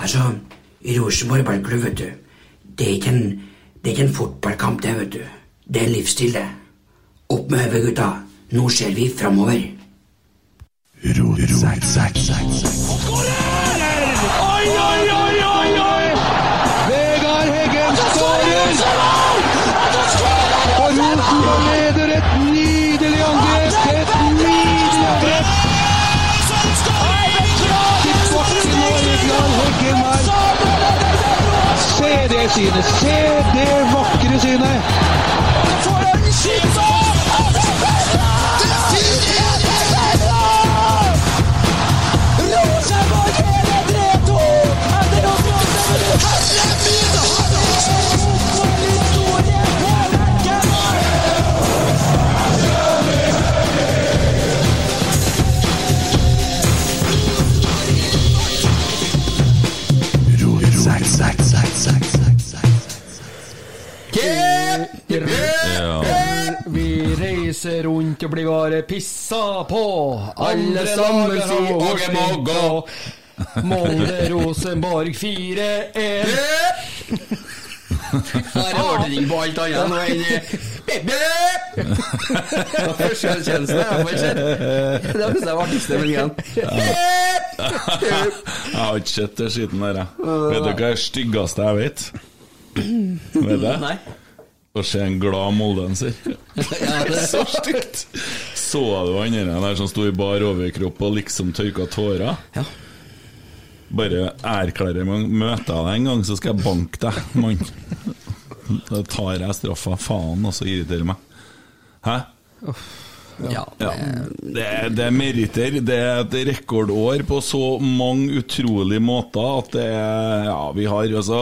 Altså, i Rosenborg ballklubb, vet du. Det er ikke en, det er ikke en fotballkamp, det, vet du. Det er en livsstil, det. Opp med hodet, gutta. Nå ser vi framover. Oi, oi, oi, oi, det synet! Se det vakre synet! Vi og blir bare pissa på. Alle sammen sier Åge må gå. Molde Rosenborg 4-1. Her er ordning på alt annet enn har jeg fått sett. Det er plutselig artisten min igjen. Jeg har ikke sett det skitten der, jeg. Vet du hva er det styggeste jeg vet? Vet du? Å se en glad moldenser. Så stygt! Så du han der som sto i bar overkropp og liksom tørka tårer? Ja. Bare erklærer meg Møter jeg deg en gang, så skal jeg banke deg, mann. Da tar jeg straffa. Faen, og så irriterer meg. Hæ? Ja. Ja. Det, det er meritter. Det er et rekordår på så mange utrolige måter at det er Ja, vi har altså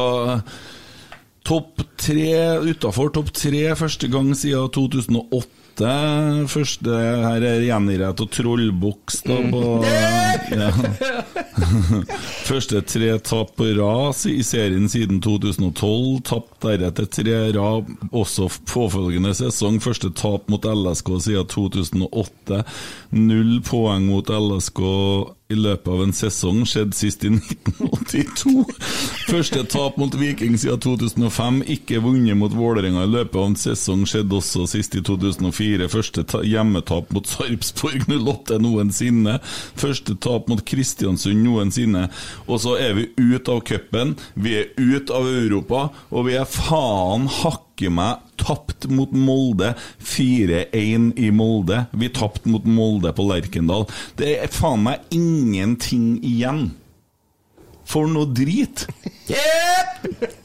Topp tre utafor topp tre første gang siden 2008. Første her er gjengirret og trollboks da på ja. Første tre tap på rad i serien siden 2012. Tapt deretter tre rad også påfølgende sesong. Første tap mot LSK siden 2008. Null poeng mot LSK i løpet av en sesong skjedde sist i 1982. Første tap mot Viking siden 2005. Ikke vunnet mot Vålerenga i løpet av en sesong skjedde også sist i 2004. Første ta hjemmetap mot Sarpsborg 08 noensinne. Første tap mot Kristiansund noensinne. Og så er vi ute av cupen, vi er ute av Europa, og vi er faen hakke meg tapt mot Molde. 4-1 i Molde. Vi tapte mot Molde på Lerkendal. Det er faen meg ingenting igjen. For noe drit!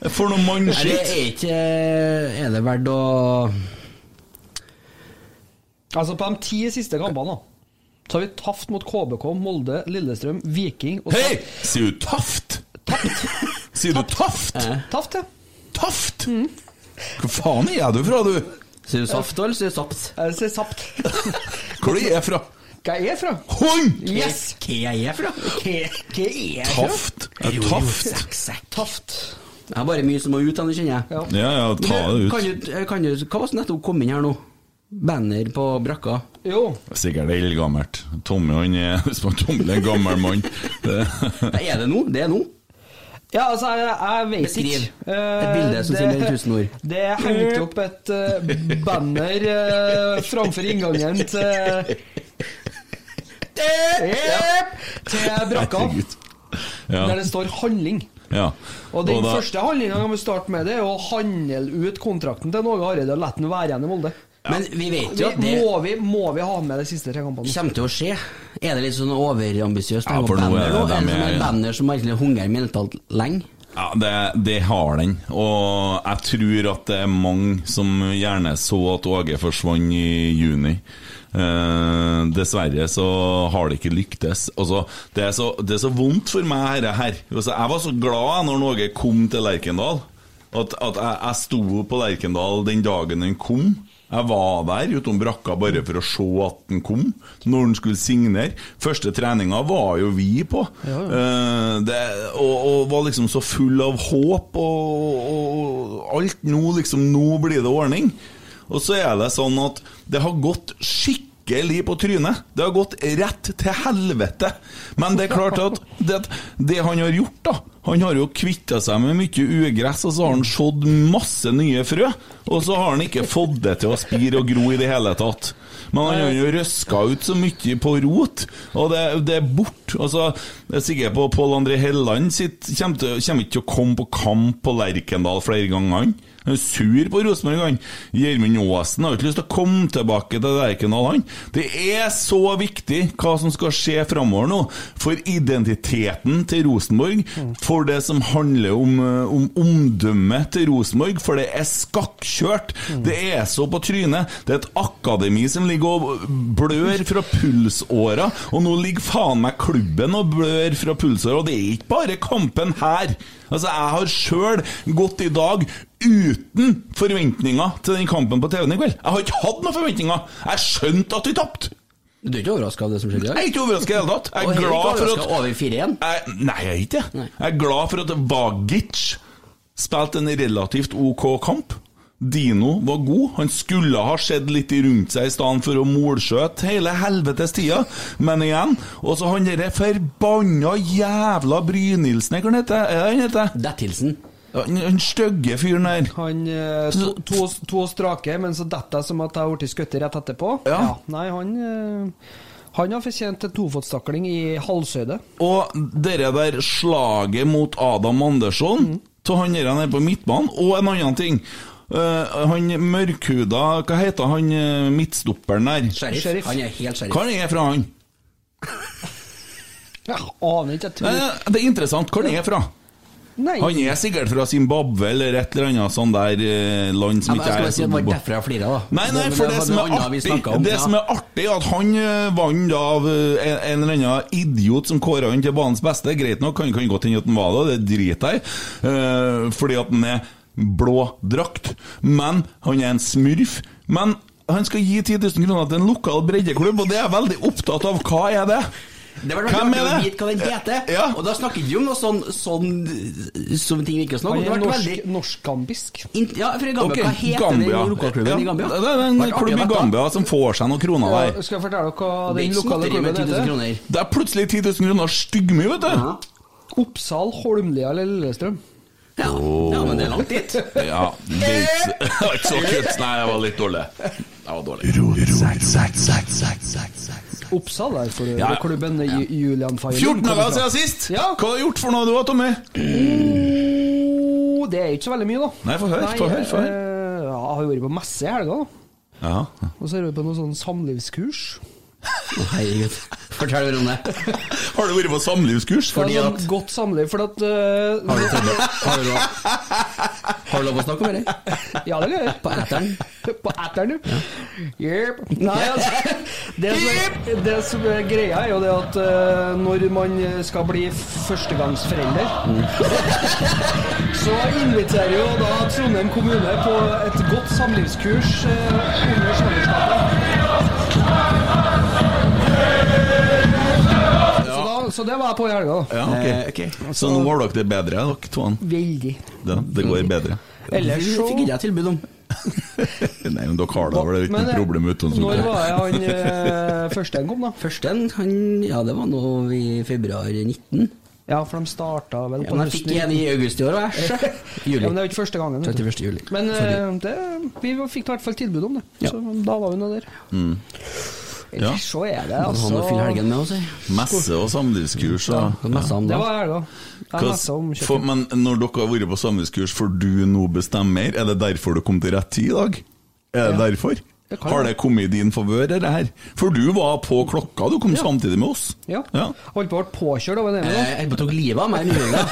For noe det mannskitt! er ikke Er det verdt å Altså, på de ti siste kampene, da, så har vi taft mot KBK, Molde, Lillestrøm, Viking og Hei! Sier du Taft? Sier du Taft? Taft, ja. Taft? Hvor faen er du fra, du? Sier du saft eller sier du sapt? Jeg sier sapt. Hvor du er fra? Hva jeg er fra? Hånd! Yes! Hva jeg er fra? Hva er jeg fra? Taft. Er Taft. Taft. Jeg har bare mye som må ut, kjenner jeg. Ja. Ja, ja, ta det Kan ut. du, kan du, hva var det som nettopp kom inn her nå? Banner på brakka. Jo. Sikkert eldgammelt. Tommy han er Hvis man tomler er en gammel mann. Er det nå? Det er nå? Ja, altså, jeg, jeg vet Beskriv. ikke. Et bilde som sier mer enn 1000 ord. Det er hengt opp et uh, banner uh, framfor inngangen til Til brakka. Ja. Der det står 'handling'. ja. Og den da- første handlinga vi starter med, det er å handle ut kontrakten til Norge Hareide og la den være igjen i Molde. Men vi vet jo at det må, vi, må vi ha med de siste tre kampene? kommer til å skje. Er det litt sånn overambisiøst? Ja, for nå er det dem jeg- banner som egentlig hungrer mentalt lenge? Ja, det, det har den. Og jeg tror at det er mange som gjerne så at Åge forsvant i juni. Eh, dessverre så har det ikke lyktes. Altså, det, er så, det er så vondt for meg, dette her. Altså, jeg var så glad når Åge kom til Lerkendal. At, at jeg, jeg sto på Lerkendal den dagen han kom. Jeg var der utom brakka bare for å se at den kom, når den skulle signere. Første treninga var jo vi på. Eh, det, og, og var liksom så full av håp og, og alt. Nå liksom, nå blir det ordning. Og så er det sånn at det har gått skikkelig på trynet. Det har gått rett til helvete. Men det er klart at det, det han har gjort, da Han har jo kvitta seg med mye ugress, og så har han sådd masse nye frø. Og så har han ikke fått det til å spire og gro i det hele tatt. Men han har jo røska ut så mye på rot, og det, det er bort. Altså, jeg er sikker på Pål André Helland sitt kommer ikke til å komme på kamp på Lerkendal flere ganger. Han. Er sur på Rosenborg, han. Gjermund Aasen har ikke lyst til å komme tilbake til Lerkendal, han. Det er så viktig hva som skal skje framover nå, for identiteten til Rosenborg, for det som handler om, eh, om omdømmet til Rosenborg, for det er skakkjørt. Det er så på trynet. Det er et akademi som ligger og blør fra pulsåra, og nå ligger faen meg klubben og blør fra pulsåra, og det er ikke bare kampen her. Altså, jeg har sjøl gått i dag uten forventninger til den kampen på TV-en i kveld. Jeg har ikke hatt noen forventninger. Jeg skjønte at vi tapte. Du er ikke overraska av det som skjedde i dag? Jeg er ikke overraska i det hele tatt. Jeg er og glad for at over 4-1? jeg, Nei, jeg er ikke det. Jeg er glad for at Vagic spilte en relativt OK kamp. Dino var god. Han skulle ha sett litt rundt seg i stedet for å målskjøte hele helvetes tida. Men igjen Og så han derre forbanna jævla Brynildsen, hva heter Er han? Dettilsen. Ja, Den stygge fyren der. Han eh, to, to, to strake, men så detter jeg som at jeg har blitt skutt rett etterpå. Ja. Nei, han eh, Han har fortjent en tofotstakling i halshøyde. Og det der slaget mot Adam Andersson, til han der nede på midtbanen, og en annen ting. Uh, han mørkhuda Hva heter han midtstopperen der? Sheriff. Sheriff. Han er helt sheriff. Hva er fra han? Jeg aner ikke, jeg tror Nei, det er interessant. Hvor han er fra? Nei. Han er sikkert fra Zimbabwe eller et eller annet sånn der eh, land som Ja, ikke jeg er si at det var derfor jeg flira, da. Nei, nei, for det det som er artig om, Det ja. som er artig, er at han eh, vant av eh, en, en eller annen idiot som kåra han til banens beste. Greit nok, han kan godt hende at han var det, det driter jeg eh, fordi at han er blå drakt. Men han er en smurf. Men han skal gi 10 000 kroner til en lokal breddeklubb, og det er jeg veldig opptatt av. Hva er det? Det var Hvem er det? vite hva den heter. Ja. Og da snakker vi om noe sånn, sånn som ting vi ikke snakker om. Er norsk, veldig norsk-gambisk. Ja, for Gambia, Ok, hva heter Gambia. den lokalklubben i Ja, Gambia? Det er en klubb i. Gambia som får seg noen kroner der. Ja, skal jeg fortelle dere hva er den lokale klubben 10 000 heter? Det er plutselig 10 000 kroner styggmye, vet du. Ja. Oppsal, Holmlia eller Lillestrøm? Ja. ja, men det er langt dit. Ja, det er ikke var ikke så kutt. Nei, jeg var litt dårlig. Jeg var dårlig. Oppsal er for Ja, klubben ja. Julian Feiling. 14 kommer dager siden sist! Ja. Hva har du gjort for noe du, Tommy? Oh, det er ikke så veldig mye, da. Nei, få høre, få høre, få høre. eh, ja, jeg har vært på messe i helga, da. Ja. Og så har jeg vært på noe sånn samlivskurs. Herregud. Fortell mer om det. Har du vært på samlivskurs? Fordi ja, at- godt samliv, for at uh... Har du, har du, lov, har du lov å snakke om det? Ja, det gjør jeg. På æteren? På etteren, du. Jepp. Nei, altså det som, er, det som er greia, er jo det at uh, når man skal bli førstegangsforelder, så inviterer jo da Trondheim kommune på et godt samlivskurs uh, under svangerskapet. Så det var jeg på i helga. da. Ja, ok. Eh, ok. Så nå har dere det bedre, dere to? Veldig. Det, det går bedre? Ellers så fikk ikke jeg tilbud om. Nei, men dere har da vel ikke noe eh, problem uten sånn. Når var jeg han eh, første en kom, da? Første en, han, ja, det var nå i februar 19. Ja, for de starta vel Ja, på men jeg fikk en i august i år, og jeg. Ja, men det er jo ikke første gangen. vet 31. juli. Men eh, det, vi fikk i hvert fall tilbud om det, Ja. så da var vi nå der. Mm. Ja. Så er det Han altså hadde fyll helgen med oss, jeg. Messe og samlivskurs Ja, messa om Det da? var helga. Jeg for. Men når dere har vært på samlivskurs, får du nå bestemme mer? Er det derfor du kom til rett tid i dag? Er det Ja. derfor? Det Har det kommet i din favør, det her? For du var på klokka, du kom samtidig med oss. Ja. Ja. Holdt på å bli påkjørt av en Emil. Eh, Jeg tok livet av meg. Nordlenga.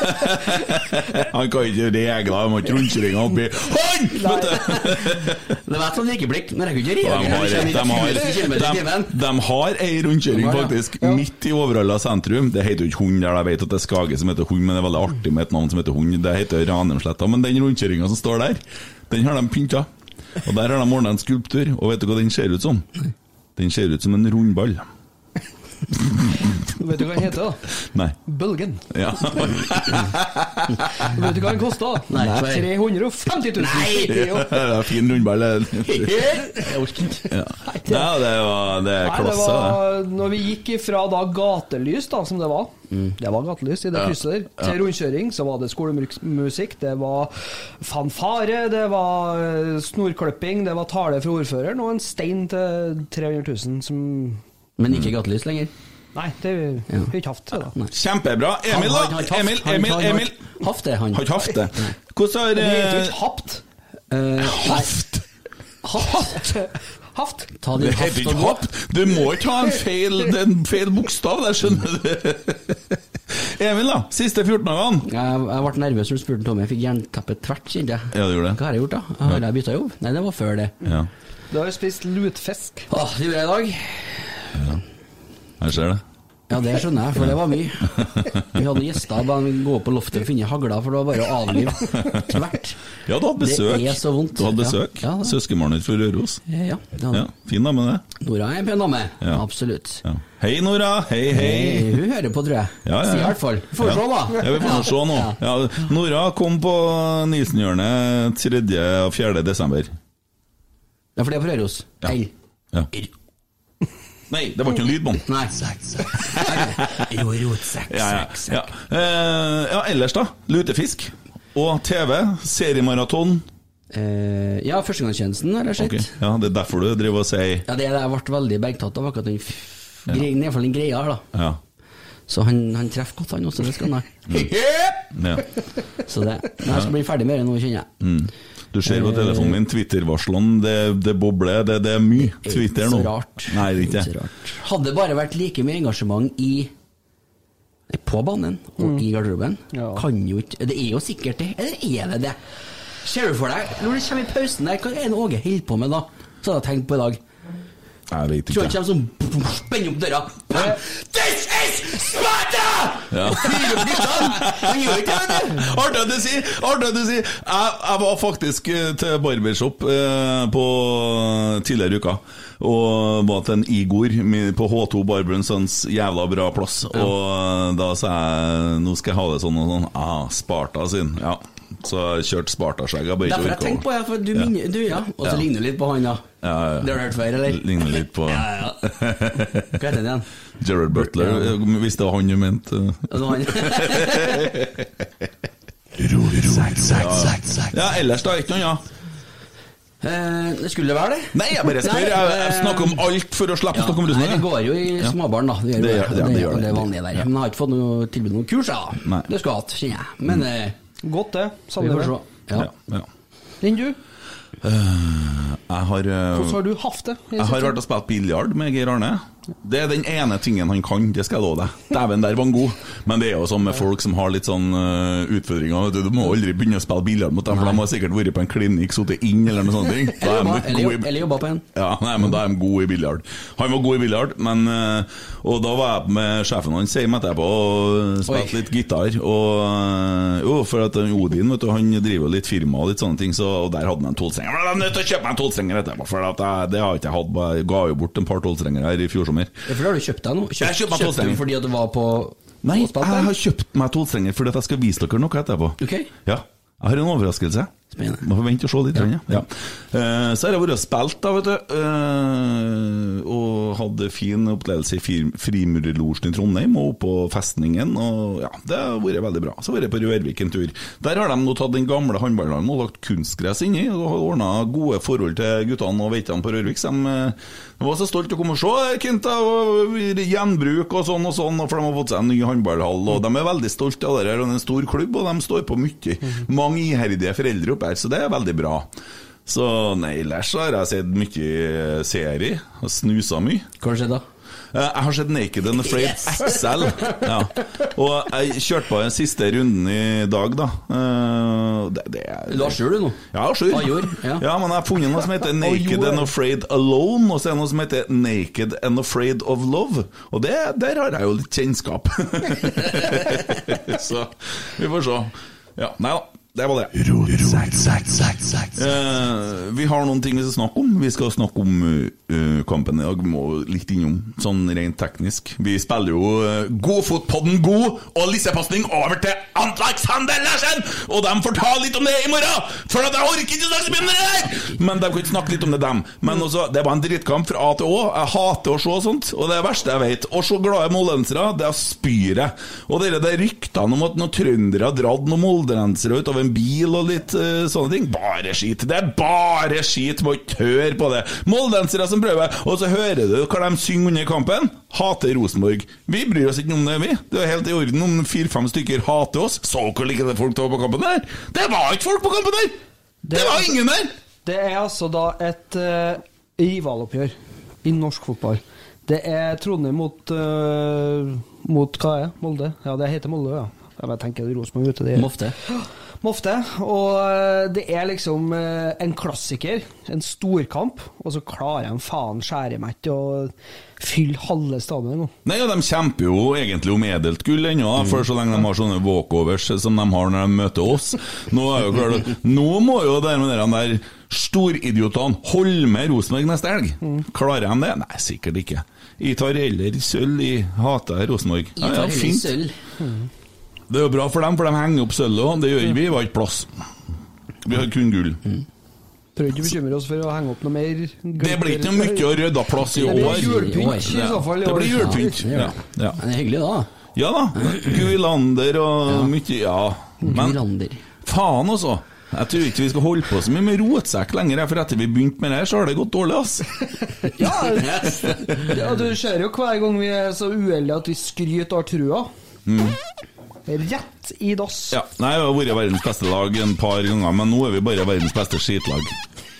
Han kan ikke regler, han har ikke rundkjøringa oppi Han! Det var et sånt likeblikk. når jeg kunne ikke De reagere. har, de, har, 1000 kilometer i de, de har ei rundkjøring, De ja. faktisk, Ja. midt i Overhalla sentrum. Det heter jo ikke Hund der, jeg vet at det er Skage som heter Hund, men det er veldig artig med et navn som heter Hund. Det heter Ranheimsletta. Men den rundkjøringa som står der, den har de pynta. Og der har de ordna en skulptur, og vet du hva den ser ut som? Den ser ut som en rundball. Vet du hva den heter, da? Nei. Bølgen. Ja. Vet du hva den kosta? Nei. 350 000. Nei! Det er fin rundball. Jeg orker ikke. Ja. ja, det, var, det er Nei, det var når vi gikk ifra da gatelys, da, som det var Det var gatelys i det krysset der, til rundkjøring, så var det skolemusikk, det var fanfare, det var eh, snorklipping, det var tale fra ordføreren og en stein til 300 000 som Men ikke gatelys lenger. Nei, det har vi ikke hatt da. Kjempebra. Emil, da? Emil, Emil, Emil. Haft det, han. Har ikke hatt det. Hvordan har Det heter jo eh, ikke hapt. Eh, Haft? Haft. Haft. Ta Det din haft og gå. Du må ikke ha en feil, en feil bokstav der, skjønner du. Emil, da. Siste 14 dagene. Jeg, jeg ble nervøs når du spurte Tommy. Jeg fikk jernteppe tvert, kjente jeg. Ja, det gjorde det. Hva har jeg gjort, da? Har jeg bytta jobb? Nei, det var før det. Ja, Du har jo spist lutfisk. Åh, det gjorde jeg i dag. Jeg ser det. Ja, det skjønner jeg, for det var mye. Vi hadde gjester, bare vi gå opp på loftet og finne hagla, for det var bare å avlive tvert. Ja, du hadde besøk. Det er så vondt. Du hadde besøk. Ja, ja, Søskenbarnet ditt fra Røros. Ja, det hadde Ja, fin dame, det. Nora er en pen dame. Ja. Absolutt. Ja. Hei, Nora. Hei, hei. Eh, Hun hører på, tror jeg. Ja, ja, ja. I hvert fall. Får vi se, da. Ja, vi får se nå. Ja. Ja, Nora kom på Nisenhjørnet 3. og 4. desember. Ja, for det er på Røros. Ja. Hei. Ja. Nei, det var ikke noe lydbånd. Nei. Jo, rotsekk, Ja, ja, ja. Eh, ja, ellers, da? Lutefisk. Og TV. Seriemaraton. Eh, ja, førstegangstjenesten har jeg sett. Ok, Ja, det er derfor du driver og sier Ja, det er det jeg ble veldig bergtatt av, akkurat den f- grei, nedfall den greia her, da. Ja. Så han, han treffer godt, han også, det skal han ha. ja. Så det Men jeg skal bli ferdig med det nå, kjenner jeg. Mm. Du ser på telefonen min, Twitter-varslene, det, det bobler. Det, det er mye Twitter nå. Så rart. Nei, det er ikke Så det. rart. Hadde det bare vært like mye engasjement i på banen og i garderoben, Ja. kan jo ikke Det er jo sikkert det, eller er det det? Ser du for deg, når det kommer i pausen der, hva er det Åge holder på med da? Så hadde jeg tenkt på i dag. Jeg vet ikke. Tror han ikke. kommer sånn Spenner opp døra. Bam! This is Sparta! Ja. Fyrer opp guttene! Han gjør ikke det, vet du. Artig at du sier! Artig at du sier! Jeg, jeg var faktisk eh, til barbershop eh, på tidligere uka. Og var til en Igor på H2 Barber Sons, jævla bra plass. Og eh, da sa jeg nå skal jeg ha det sånn og sånn. Ah, Sparta sin. Ja. Så jeg kjørte Sparta-skjegg. Jeg bare Derfor ikke jeg på orka. det, for du minner du, ja. Og så Ja. ligner du litt på han, da. Ja, ja, ja. Det har du hørt før, eller? Ligner litt på Ja, ja. Hva heter han igjen? Gerard Butler, Ja. eh, hvis det var han du mente. Ja, var han. Ja, ellers da, ikke noe annet. Eh, det skulle det være det? Nei, jeg bare spør. Jeg, jeg eh, snakker om alt for å slippe å snakke om Nei, det går jo i småbarn, da. Det gjør Det det. gjør- ja, det. Ja. Men jeg har ikke fått noe tilbud om kurs, da. Nei. Det skulle jeg hatt, kjenner jeg. Men eh, Godt, det. Savner det. se. Ja. Ja, ja. Enn du? Jeg har eh, Hvordan har du hatt det? Jeg har vært og spilt biljard med Geir Arne. Det er den ene tingen han kan, det skal jeg love deg. Dæven, der var han god. Men det er jo sånn med folk som har litt sånn eh, utfordringer. Du, må aldri begynne å spille biljard mot dem, for de har sikkert vært på en klinikk, sittet inn eller noe sånt. Er Eller jobba- på en. Ja, nei, men da er de gode i biljard. Han var god i biljard, men eh, Og da var jeg med sjefen hans hjemme etterpå og spilte litt gitar. Og Jo, for at Odin vet du, han driver jo litt firma og litt sånne ting, så og der hadde han en tolvstrenger. Jeg er nødt til å kjøpe meg en tolvstrenger etterpå, for jeg, det har ikke jeg hatt. Jeg ga jo bort en par tolvstrengere her i fjor sommer. Ja, for da har du kjøpt deg noe? Jeg kjøpte du fordi at du var på Nei, jeg har kjøpt meg tolvstrenger fordi at jeg skal vise dere noe etterpå. Ok. Ja. Jeg har en overraskelse. Spennende. Må vente og se litt. Ja. Ja. Uh, så har jeg vært og spilt, da, vet du. Uh, og hadde fin opplevelse i Frimurerlosjen i Trondheim og oppå festningen. Og ja, Det har vært veldig bra. Så har jeg på Rørvik en tur. Der har de nå tatt den gamle håndballhallen og lagt kunstgress inni. Og har ordna gode forhold til guttene og veitene på Rørvik. Så de, de var så stolte å komme og se Kinta, gjenbruk og sånn og sånn. For de har fått seg en ny håndballhall. Og de er veldig stolte av det. her, og Det er en stor klubb, og de står på mye. Mange iherdige foreldre oppe her, så det er veldig bra. Så nei, ellers har jeg sett mye serie. og Snusa mye. Hva har da? Eh, Jeg har sett Naked and Afraid Yes! XL. Ja. Og jeg kjørte på den siste runden i dag, da. Det, Det, det er, Du har sjøl, du, nå? Ja, sjur. Ja. ja, men jeg har funnet noe som heter Naked and Afraid Alone, og så er det noe som heter Naked and Afraid of Love. Og det, der har jeg jo litt kjennskap. så vi får se. Ja, nei da. Det var det. Eh, vi har noen ting vi skal snakke om. Vi skal snakke om uh, kampen i dag. Må litt innom, sånn rent teknisk. Vi spiller jo uh, Godfotpodden god og lissepasning over til Antlagsander Larsen! Og de får ta litt om det i morgen! For at jeg orker ikke snakke så mye om det der! Men de kan ikke snakke litt om det, dem. Men også, det var en drittkamp fra A til Å. Jeg hater å se sånt, og det er det verste jeg vet. Å se glade moldensere, det er spyret. Og det er ryktene om at noen trøndere har dratt noen moldensere ut av en bil og litt uh, sånne ting, bare skit. Det er bare skit, må ikke høre på det. Moldensere som prøver, og så hører du hva de synger under kampen. Hater Rosenborg. Vi bryr oss ikke om det, vi. Det er helt i orden om fire-fem stykker hater oss. Så hvor like det folk var på kampen der? Det var ikke folk på kampen der! Det, var ingen der! Det er altså da et uh, rivaloppgjør i norsk fotball. Det er Trondheim mot uh, Mot hva er det? Molde? Ja, det heter Molde, ja. Jeg tenker Rosenborg ute. Det er- Mofte. Mofte. Og eh, det er liksom eh, en klassiker, en storkamp, og så klarer de faen skjære meg ikke å fylle halve stadion. nå. Nei, og De kjemper jo egentlig om edelt gull ennå, for så lenge de har sånne walkovers som de har når de møter oss. Nå, er jo klart, nå må jo de der, der storidiotene holde med Rosenborg neste helg. Klarer de det? Nei, sikkert ikke. Jeg tar heller sølv, jeg hater Rosenborg. Ja, heller fint. Det er jo bra for dem, for de henger opp sølvet òg. Det gjør ikke vi, vi har ikke plass. Vi har kun gull. Prøv ikke å bekymre oss for å henge opp noe mer. Det blir ikke noe mye å rydde plass i Det blir år. julepynt i så fall. Det blir julepynt. Ja, Ja, ja. Men det er hyggelig, da. ja da. Gullander og mye Ja. Men faen, altså. Jeg tror ikke vi skal holde på så mye med rotsekk lenger, for etter vi begynte med det, her, så har det gått dårlig, ass. Ja, ja, du ser jo hver gang vi er så uheldige at vi skryter av trua. Rett i dass. Ja, Nei, Vi har vært verdens beste lag en par ganger, men nå er vi bare verdens beste skitlag.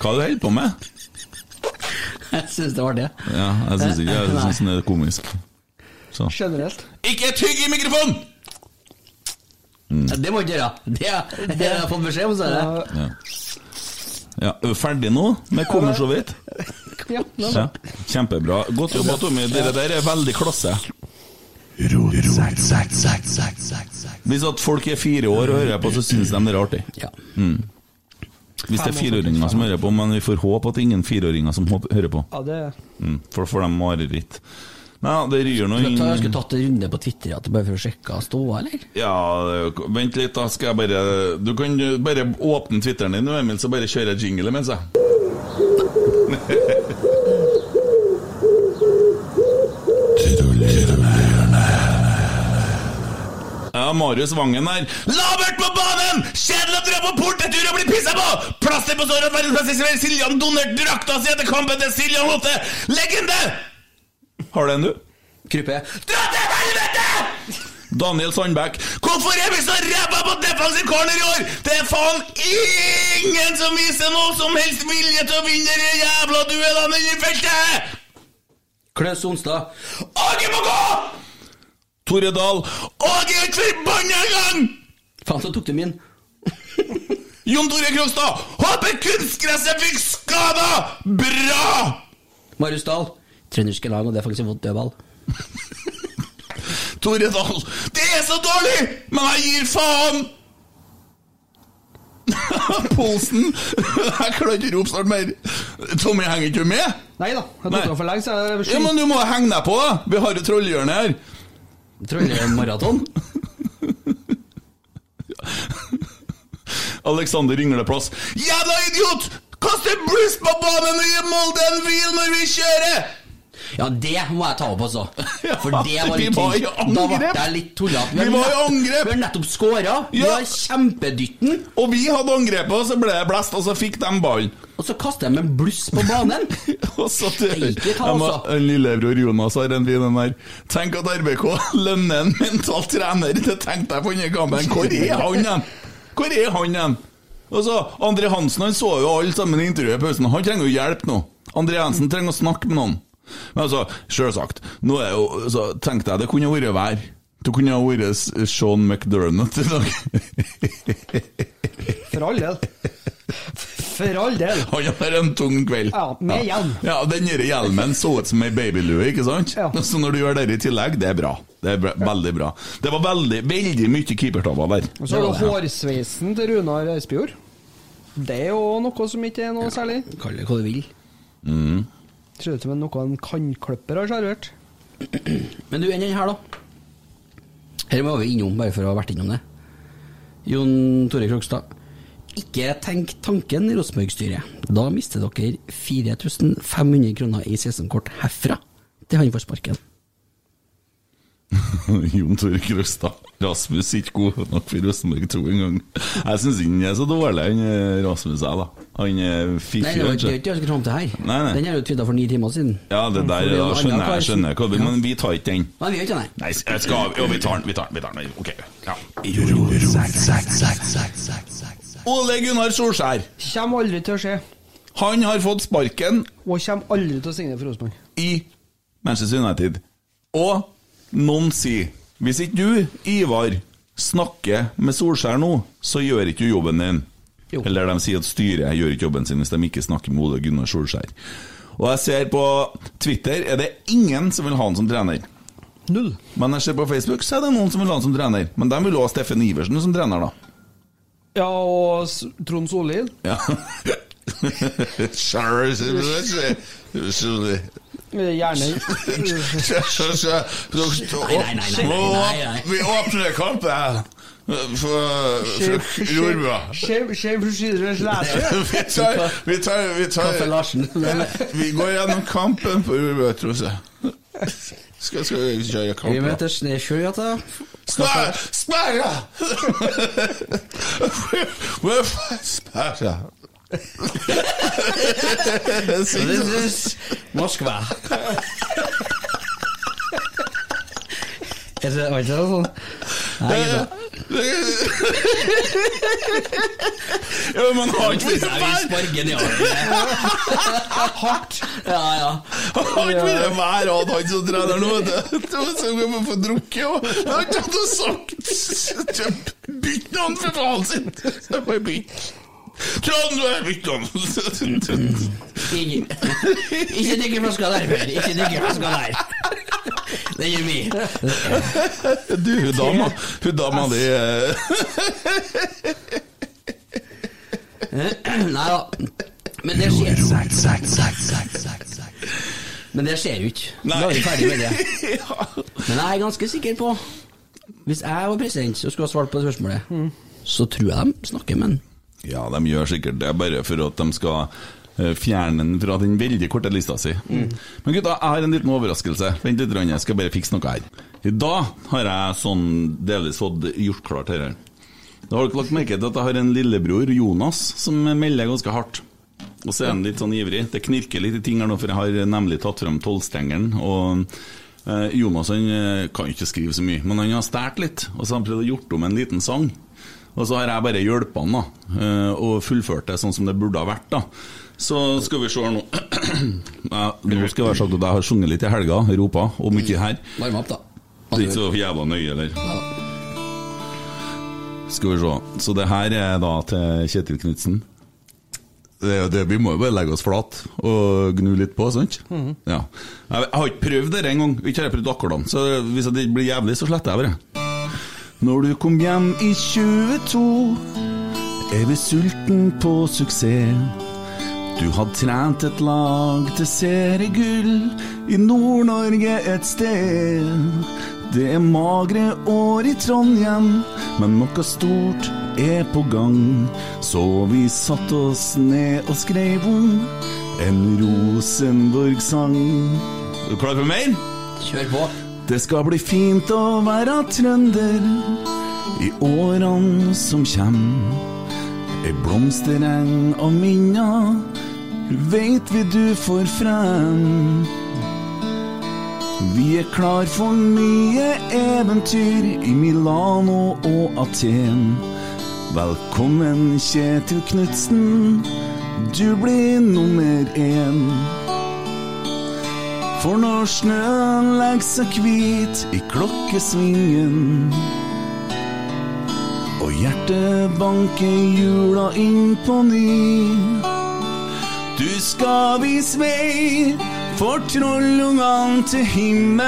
Hva er det du holder på med? Jeg syns det var det. Ja, Jeg syns ikke jeg synes det er komisk. Så. Generelt. Ikke tygg i mikrofonen! Ja, Det må du ikke gjøre. Det, det har jeg fått beskjed om, så er det. Ja, Ja, er du ferdig nå med kommer så vidt? Ja, kjempebra. Godt jobba, Tommy. Dere der er veldig klasse. Hvis at folk er fire år og hører på, så syns de det er artig. Ja. Hvis det er fireåringer som hører på, men vi får håpe at det er ingen fireåringer som hører på. ja det Mm, for får de mareritt. Nei, det ryr noe Jeg skulle inn tatt en runde på Twitter at det bare for å sjekke ståa, eller? Ja, vent litt, da skal jeg bare Du kan bare åpne Twitteren din, Emil, så bare kjører jeg jingle mens jeg Ja, Marius Vangen her. Labert på banen! Kjedelig å dra på portetur og bli pissa på! Plaster på såret at verdensmester Siljan donerte drakta si etter kampen til Siljan Lotte! Legende! Har du en, du? Krype. Dra til helvete! Daniel Sandbekk. Hvorfor er vi så ræva på defensive corner i år? Det er faen ingen som viser noe som helst vilje til å vinne de jævla duellene i feltet! Klaus Sonstad. Åge må gå! Tore Dahl. Er ikke forbanna engang! Faen, så tok du min. Jon Tore Krogstad. Håper kunstgresset fikk skada! Bra! Marius Dahl. Trønderske lag, og det er faktisk fått dødball. Tore Dahl. Det er så dårlig, men jeg gir faen! Polsen. Jeg klarer ikke rope snart mer. Tommy, henger ikke du med? Nei da, jeg tok den for lenge, så jeg Ja, men du må henge deg på, da. Vi har jo trollhjørnet her. Trondheim-maraton. Alexander Ringleplass. Jævla idiot! Kaster bluss på banen og gir Molde en hvil når vi kjører! Ja, det må jeg ta opp, altså. For det var litt angrep Da ble jeg litt tullete. Vi var i angrep. Vi har nettopp scora. Vi har kjempedytten. Og vi hadde angrepet, og så ble det blest, og så fikk de ballen. Og så kaster jeg en bluss på banen. Og så Ikke ta, altså. Lillebror Jonas har en fin en der. Tenk at RBK lønner en mental trener. Det tenkte jeg på denne kampen. Hvor er han hen? Hvor er han hen? Og så, André Hansen han så jo alle sammen i intervjuet i pausen. Han trenger jo hjelp nå. André Hansen trenger å snakke med noen. Men altså, selvsagt, nå er jo, så tenkte jeg det kunne vært vær. Det kunne ha vært Sean McDermott i dag. For all del. For all del. Han har en tung kveld. Ja, med hjelm. Ja, den hjelmen så ut som ei babylue, ikke sant? Ja. Så når du gjør det i tillegg, det er bra. Det er bra, veldig bra. Det var veldig, veldig mye keepertabber der. Og så har du hårsveisen til Runar Espejord. Det er jo noe som ikke er noe særlig. Kall det hva du vil. Ser ut som noe en kannklipper har servert. Men du, enn den her, da? Her må vi innom, bare for å ha vært innom det. Jon Tore Krokstad. Ikke tenk tanken, Rosenborg-styret. Da mister dere 4500 kroner i sesongkort herfra til han får sparken. Jon Tore Krøstad. Rasmus er ikke god nok for Rosenborg to engang. Jeg syns ikke han er så dårlig, han eh, Rasmus er, da. Han er Nei, fiffig, det var ikke det jeg skulle fram til her. Nei, nei. Den er jo tvitra for ni timer siden. Ja, det der det er da skjønner jeg, skjønner jeg Men vi tar ikke den. Nei, vi gjør ikke det, nei. Nei, jeg skal Jo, vi tar den. Vi tar den. Vi tar den. Ok. Ja. Ole Gunnar Solskjær. Kjem aldri til å skje. Han har fått sparken Og kommer aldri til å signere for Rosenborg. i Manchester United. Og noen sier Hvis ikke du, Ivar, snakker med Solskjær nå, så gjør ikke du jobben din. Jo. Eller de sier at styret gjør ikke jobben sin hvis de ikke snakker med Ole Gunnar Solskjær. Og jeg ser på Twitter er det ingen som vil ha han som trener. Null. Men jeg ser på Facebook så er det noen som vil ha han som trener. Men de vil ha Steffen Iversen som trener, da. Ja, og Trond Solli. Ja. Gjerne. Vi åpner kampen for, for Jordbua. Leser. Vi tar, vi tar, vi Kaffe tar Larsen. Vi går gjennom kampen på Jordbua, Tromsø. Skal, skal vi kjøre Vi kampen? møter Snøfjordgata. Spær! Sperra! Sperra! Moskva. Er det ikke sånn? Nei. Ja, men har ikke vært nedover. Hardt. Ja, ja. Har ikke vært hver hatt han som trener nå, vet du. Så vi må få drukket òg. Jeg har ikke hatt sagt Bytt navn for faen sin! Bare bytt. Trond, du er bytt navn! Ikke drikk flaska der, Per. Ikke drikke flaska der. Det gjør vi. Du, hun dama, hun dama di eh, Nei da. Men det skjer jo. Men det skjer jo ikke. Da er vi ferdig med det. Men jeg er ganske sikker på Hvis jeg var president og skulle ha svart på det spørsmålet, så tror jeg de snakker med han. Ja, de gjør sikkert det, bare for at de skal eh, fjerne den fra den veldig korte lista si. Men gutta, jeg har en liten overraskelse. Vent litt, jeg skal bare fikse noe her. I dag har jeg sånn delvis fått gjort klart dette. Da har dere lagt merke til at jeg har en lillebror, Jonas, som melder ganske hardt. Og så er han litt sånn ivrig. Det knirker litt i ting her nå, for jeg har nemlig tatt frem tolvstrengeren. Og eh, Jonas han eh, kan ikke skrive så mye, men han har stært litt. Og så har han prøvd å gjort om en liten sang. Og så har jeg bare hjulpet han, da. eh, Og fullført det sånn som det burde ha vært, da. Så skal vi se her nå ja, Nå skal jeg være sagt at jeg har sunget litt i helga, ropa, og mye her. Varm opp, da. Det er ikke så jævla nøye, eller? Skal vi se. Så det her er da til Kjetil Knutsen. Det, det, vi må jo bare legge oss flat og gnu litt på, sant? Ja. Jeg, jeg har ikke prøvd det engang. Ikke har jeg prøvd akkordene. Så hvis det blir jævlig, så sletter jeg bare. Når du kom hjem i 22, er vi sulten på suksess. Du hadde trent et lag til seriegull i Nord-Norge et sted. Det er magre år i Trondheim, men noe stort er på gang. Så vi satte oss ned og skrev om en Rosenborg-sang. Er du klar for mer? Kjør på. Det skal bli fint å være trønder i årene som kjem. Ei blomstereng av minner veit vi du får frem. Vi er klar for nye eventyr i Milano og Aten. Velkommen, Kjetil Knutsen, du blir nummer én. For når snøen legger seg hvit i klokkesvingen og hjertet banker jula inn på ny Du skal vise vei for trollungene til himmelen.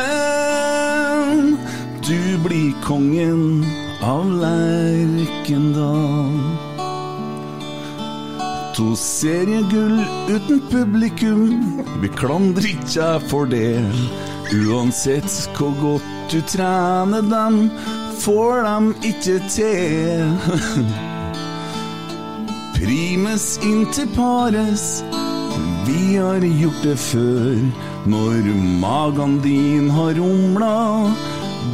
Du blir kongen av Lerkendal. To seriegull uten publikum, ikke deg for det. Uansett hvor godt du trener dem, får dem ikke til. Primes inntil pares, vi har gjort det før. Når magen din har rumla,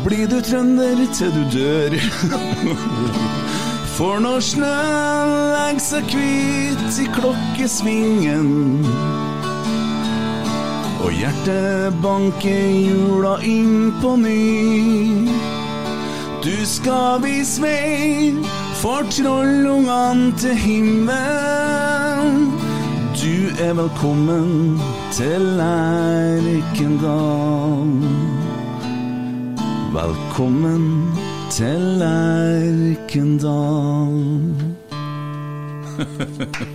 blir du trønder til du dør. For når snøen legger seg hvit i klokkesvingen og hjertet banker jula inn på ny. Du skal vise vei for trollungene til himmelen. Du er velkommen til Lerkendal Velkommen til Lerkendal.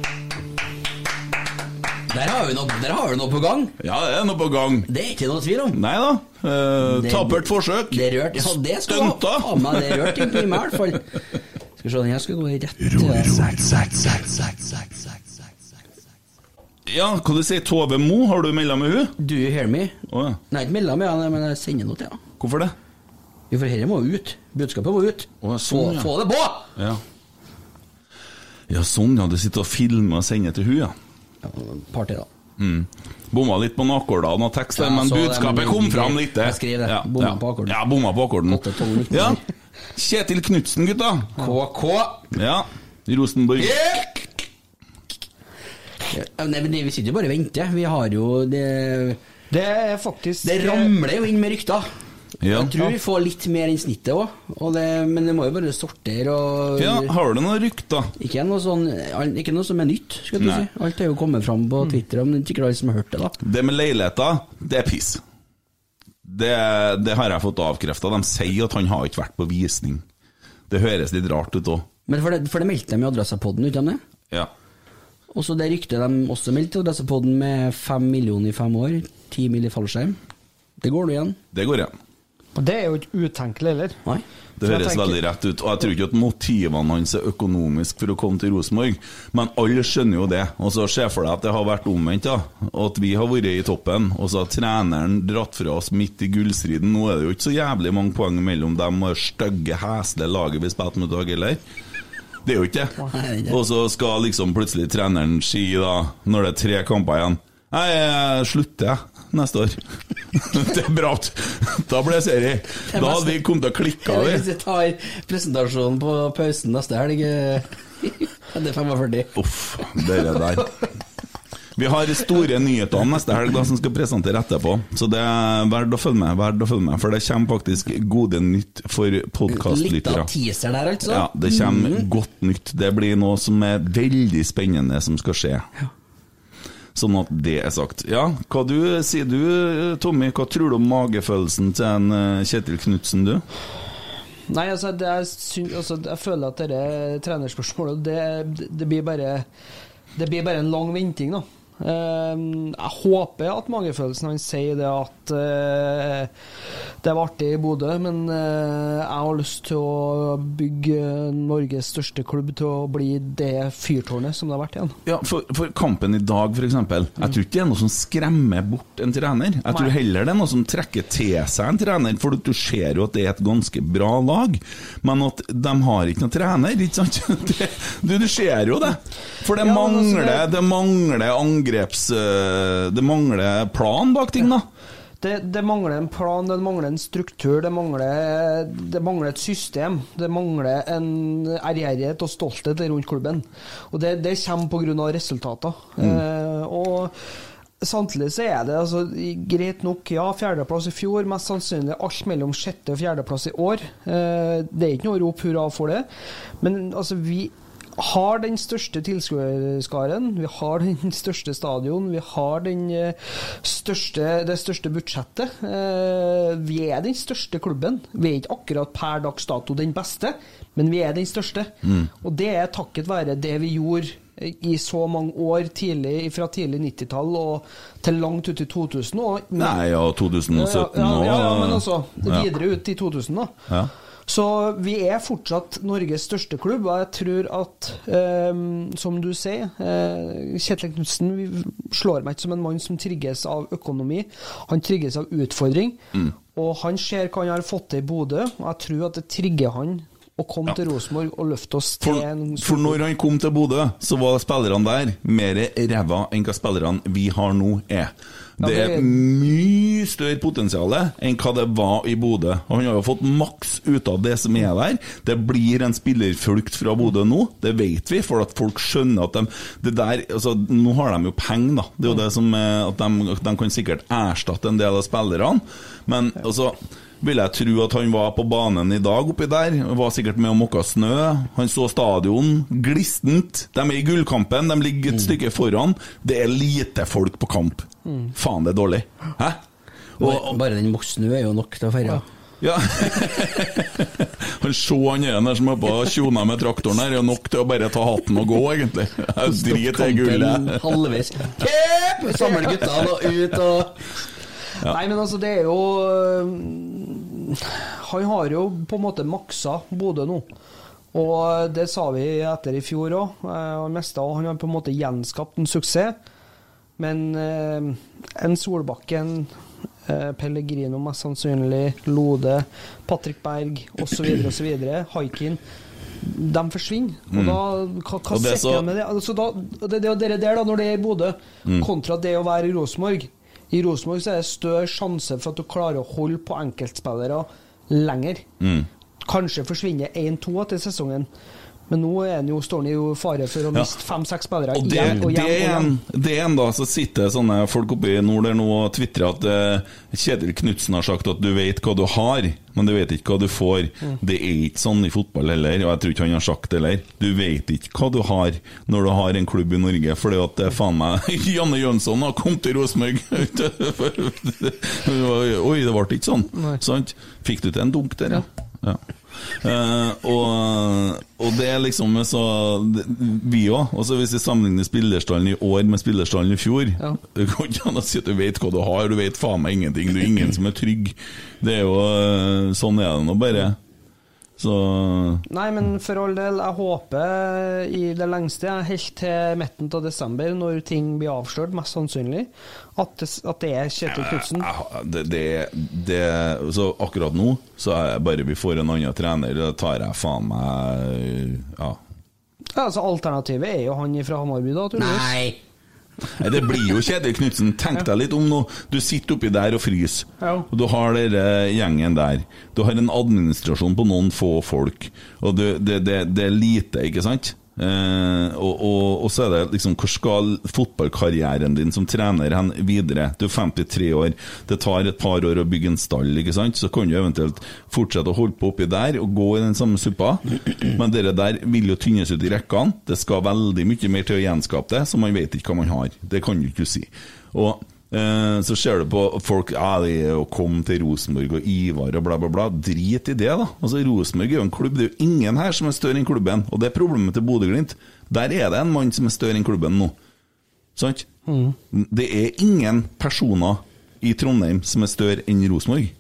Der har vi noe, der har vi noe på gang. Ja, det er noe på gang. Det er ikke noe tvil om. Nei da. Eh, Det- tapert forsøk. Det rørt. Ja, det skal Stunta. ha. ha med det rørt i meg i hvert fall. Skal vi se, den her skal gå rett Ja, hva du sier Tove Mo? Har du melda med hun? Do you hear me? Oh, ja. Nei, ikke melda med henne, men jeg sender noe til henne. Hvorfor det? Jo, for dette må ut. Budskapet må ut. Få, sånn, ja. få det på! Ja. ja, sånn, ja. Du sitter og filmer og sender til hun, ja. Party, da. Mm. Bomma litt på akkordene og teksten, Ja, men det, budskapet men kom fram litt. jeg det. Ja, Bomma ja. på akkorden. Ja, bomma på akkorden. 8-12. Ja. Kjetil Knutsen, gutta. KK. Ja. Rosenborg. Ja, nei, men Vi sitter jo bare og venter. Vi har jo Det, Det er faktisk det ramler jo inn med rykter. Ja. Jeg tror vi får litt mer enn snittet òg, men det må jo bare sortere og ja. Har du noen rykter? Ikke noe, sånn, ikke noe som er nytt, skal du Nei. si. Alt er jo kommet fram på Twitter, men det er ikke alle som har hørt det, da. Det med leiligheter, det er piss. Det, det har jeg fått avkrefta. De sier at han har ikke vært på visning. Det høres litt rart ut òg. Men for det, for det meldte de i Adressapodden, ikke sant? Ja. Og så det ryktet de også meldte i Adressapodden med fem millioner i fem år, ti mill. i fallskjerm. Det går nå igjen. Det går igjen. Og det er jo ikke utenkelig heller. Nei. Det høres tenker- veldig rett ut. Og jeg tror ikke at motivene hans er økonomisk for å komme til Rosenborg, men alle skjønner jo det. Og så Se for deg at det har vært omvendt, da. Og at vi har vært i toppen, og så har treneren dratt fra oss midt i gullstriden. Nå er det jo ikke så jævlig mange poeng mellom dem og det stygge, heslige laget vi spilte mot i dag, heller. Det er jo ikke det. Og så skal liksom plutselig treneren si, da, når det er tre kamper igjen Nei, jeg slutter jeg neste år. det er bra. Da blir det serie. Da hadde vi kommet til å klikke av jeg tar presentasjonen på pausen neste helg Det er 45. Uff, dere der. Vi har store nyheter om neste helg da, som skal presentere etterpå, så det er verdt å følge med. Verdt å følge med For det kommer faktisk gode nytt for Litt av teaser der, altså. Ja, det kommer godt nytt. Det blir noe som er veldig spennende som skal skje. Sånn at det er sagt. Ja, hva du sier du, Tommy? Hva tror du om magefølelsen til en eh, Kjetil Knutsen, du? Nei, altså, er, altså jeg føler at dette trenerspørsmålet det, det blir bare Det blir bare en lang venting, da. Eh, jeg håper at magefølelsen hans sier det at eh, det var artig i Bodø, men eh, jeg har lyst til å bygge Norges største klubb til å bli det fyrtårnet som det har vært igjen. Ja, for, for kampen i dag, f.eks. Jeg tror ikke det er noe som skremmer bort en trener. Jeg tror heller det er noe som trekker til seg en trener, for du ser jo at det er et ganske bra lag. Men at de har ikke noen trener, ikke sant? Du, du ser jo det. For det Ja, altså, mangler, det- det mangler angreps... øh, Det mangler plan bak ting, da. Det, det mangler en plan, det mangler en struktur, det mangler, det mangler et system. Det mangler en ærgjerrighet og stolthet rundt klubben. Og det, det kommer pga. resultater. Eh, og samtidig så er det altså, greit nok, ja, fjerdeplass i fjor, mest sannsynlig alt mellom sjette og fjerdeplass i år. Eh, det er ikke noe å rope hurra for det, men altså, vi har den største tilskuerskaren, vi har den største stadion, vi har den eh, største, det største budsjettet. Eh, Vi er den største klubben. Vi er ikke akkurat per dags dato den beste, men vi er den største. Og det er takket være det vi gjorde i så mange år tidlig, fra tidlig 90-tall og til langt ut i 2000. Og, Nei, ja, 2017 ja, ja, ja, ja, men altså videre ut i 2000, da. Ja. Så vi er fortsatt Norges største klubb, og jeg tror at, eh, som du sier eh, Kjetil Knutsen slår meg ikke som en mann som trigges av økonomi. Han trigges av utfordring, og han ser hva han har fått til i Bodø, og jeg tror at det trigger han å komme til Rosenborg og løfte oss til For, en for når han kom til Bodø, så var spillerne der mer ræva enn hva spillerne vi har nå, er. Det er mye større potensial enn hva det var i Bodø. Og Han har jo fått maks ut av det som er der. Det blir en spillerflukt fra Bodø nå, det vet vi, for at folk skjønner at de det der, altså, Nå har de jo penger, da. Det er jo det som er at de, de kan sikkert erstatte en del av spillerne, men altså vil jeg tro at han var på banen i dag oppi der. Var sikkert med og måka snø. Han så stadion. Glistent. De er i gullkampen, de ligger et stykke foran. Det er lite folk på kamp. Faen, det er dårlig. Hæ? Bare, bare den snø er jo nok til å feire. Ja. han så han ene der som er på tjona med traktoren her, er nok til å bare ta hatten og gå, egentlig. Driter i gullet. halvveis. Samle guttene og ut og Nei, men altså, det er jo øh, Han har jo på en måte maksa Bodø nå. Og det sa vi etter i fjor òg. Han har på en måte gjenskapt en suksess. Men øh, en Solbakken, øh, Pellegrino mest sannsynlig, Lode, Patrick Berg osv., osv., Haikin de forsvinner. Og Mm. da, hva, hva Og det så- med det? Altså da, det, det det der, da, når det er i Bodø, Mm. kontra det å være i Rosenborg. I Rosenborg så er det større sjanse for at du klarer å holde på enkeltspillere lenger. Mm. Kanskje forsvinner én-to etter sesongen, men nå er jo, står han i fare for å Ja. miste fem-seks spillere Og det, igjen og det, er en, det er en da, så sitter sånne folk oppe i nord der nå og tvitrer at eh, Kjetil Knutsen har sagt at du vet hva du har, men du vet ikke hva du får. Mm. Det er ikke sånn i fotball heller, og jeg tror ikke han har sagt det heller. Du vet ikke hva du har når du har en klubb i Norge, fordi at det er faen meg Janne Jønsson har kommet til Rosenborg! Oi, det ble ikke sånn. Sant? Fikk du til en dunk der, ja? ja. Eh, og, og det er liksom så Vi òg. Altså hvis vi sammenligner spillerstallen i år med spillerstallen i fjor Ja. Det går ikke an å si at du vet hva du har, du vet faen meg ingenting. Du er ingen som er trygg. Det er jo eh, Sånn er det nå bare. Så Nei, men for all del, jeg håper i det lengste, helt til midten av desember, når ting blir avslørt, mest sannsynlig, at det, at det er Kjetil Knutsen. det, det, det Så akkurat nå, så er det bare vi får en annen trener, da tar jeg faen meg Ja. Ja, altså Alternativet er jo han fra Hamarby, da, tydeligvis. Nei! Nei, Det blir jo Kjetil Knutsen. Tenk deg litt om nå. Du sitter oppi der og fryser. Ja. Og du har denne gjengen der. Du har en administrasjon på noen få folk. Og du, det, det, det er lite, ikke sant? Eh, og, og, og så er det liksom Hvor skal fotballkarrieren din som trener hen videre? Du er 53 år, det tar et par år å bygge en stall, ikke sant? Så kan du eventuelt fortsette å holde på oppi der og gå i den samme suppa. Men dere der vil jo tynnes ut i rekkene. Det skal veldig mye mer til å gjenskape det, så man vet ikke hva man har. Det kan du ikke si. Og så ser du på folk ja, de kom til Rosenborg og Ivar og bla, bla, bla. Drit i det, da. Altså Rosenborg er jo en klubb. Det er jo ingen her som er større enn klubben. Og det er problemet til Bodø-Glimt. Der er det en mann som er større enn klubben nå. Sant? Det er ingen personer i Trondheim som er større enn Rosenborg.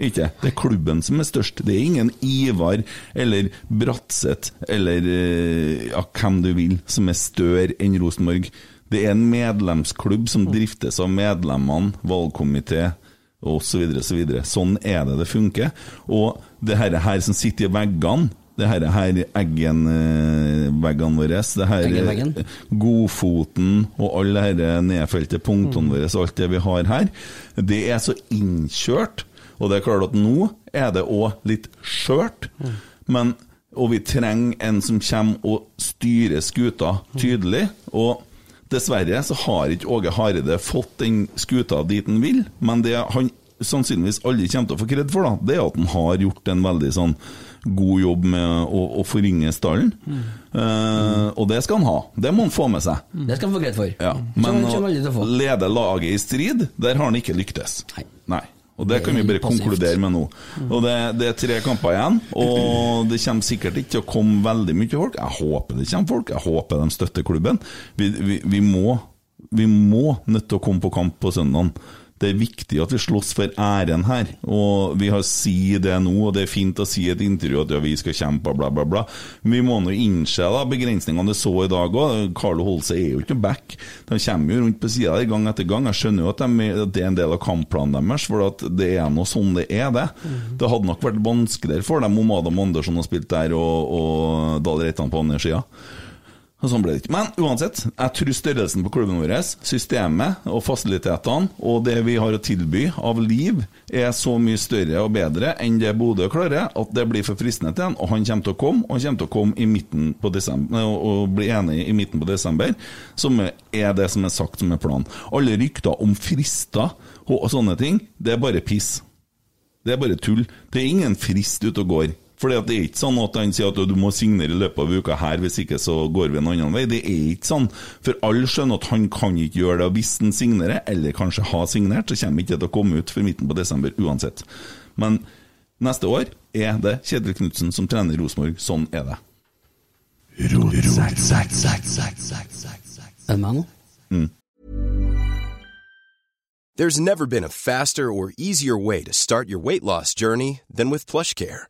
Ikke? Det er klubben som er størst. Det er ingen Ivar eller Bratseth eller eh, ja, hvem du vil som er større enn Rosenborg. Det er en medlemsklubb som driftes av medlemmene, valgkomité osv. Så, videre, så, videre. sånn er det det funker. Og det her, her som sitter i veggene det her, her Eggen-veggene våre, det her Eggen-veggen. Godfoten og alle disse nedfelte punktene våre, og alt det vi har her, det er så innkjørt. Og det er klart at nå er det òg litt skjørt, men og vi trenger en som kommer og styrer skuta tydelig. Og dessverre så har ikke Åge Hareide fått den skuta dit han vil, men det han sannsynligvis aldri kommer til å få kred for, da, det er at han har gjort en veldig sånn god jobb med å, å forringe stallen. Eh, og det skal han ha. Det må han få med seg. Det skal han få kred for. Ja, men å lede laget i strid, der har han ikke lyktes. Nei. Og det kan vi bare Passivt. konkludere med nå. Og det, det er tre kamper igjen, og det kommer sikkert ikke til å komme veldig mye folk. Jeg håper det kommer folk, jeg håper de støtter klubben. Vi, vi, vi, må, vi må nødt til å komme på kamp på søndag. Det er viktig at vi slåss for æren her, og vi har si det nå, og det er fint å si i et intervju at ja, vi skal kjempe, bla, bla, bla. Men vi må nå innse da, begrensningene du så i dag òg. Carlo Holse er jo ikke noe back. De kommer jo rundt på sida der gang etter gang. Jeg skjønner jo at, de, at det er en del av kampplanen deres, for det er nå sånn det er, det. Det hadde nok vært vanskeligere for dem om Adam Andersson har spilt der og, og Dahl Reitan på andre sida. Sånn ble det ikke. Men uansett, jeg tror størrelsen på klubben vår, systemet og fasilitetene og det vi har å tilby av liv, er så mye større og bedre enn det Bodø klarer, at det blir for fristende til han. Og han kommer til å komme, og han kommer til å komme i midten på desember, og bli enig i midten på desember, som er det som er sagt som er planen. Alle rykter om frister og sånne ting, det er bare piss. Det er bare tull. Det er ingen frist ute og går. For det er ikke sånn at han sier at du må signere i løpet av uka her, hvis ikke så går vi en annen vei. Det er ikke sånn. For alle skjønner at han kan ikke gjøre det. Og hvis han signerer, eller kanskje har signert, så kommer ikke det til å komme ut før midten på desember uansett. Men neste år er det Kjetil Knutsen som trener Rosenborg. Sånn er det. Er det meg nå? There's never been a faster or easier way to start your weight loss journey than with PlushCare.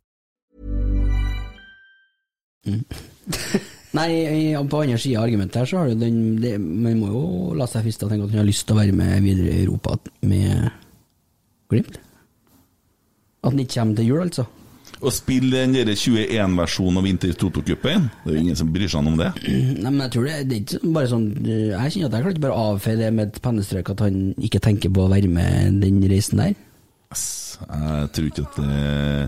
Nei, på andre sida av argumentet her, så har du den det, Man må jo la seg friste og tenke at han har lyst til å være med videre i Europa med Glimt. At han ikke kommer til jul, altså. Å spille den der 21-versjonen av Vinter Toto-cupen, det er jo ingen som bryr seg om det. Nei, men jeg tror det, det er ikke bare sånn Jeg kjenner at jeg kan ikke bare avfeie det med et pennestrøk at han ikke tenker på å være med den reisen der. Ass, Jeg tror ikke at det,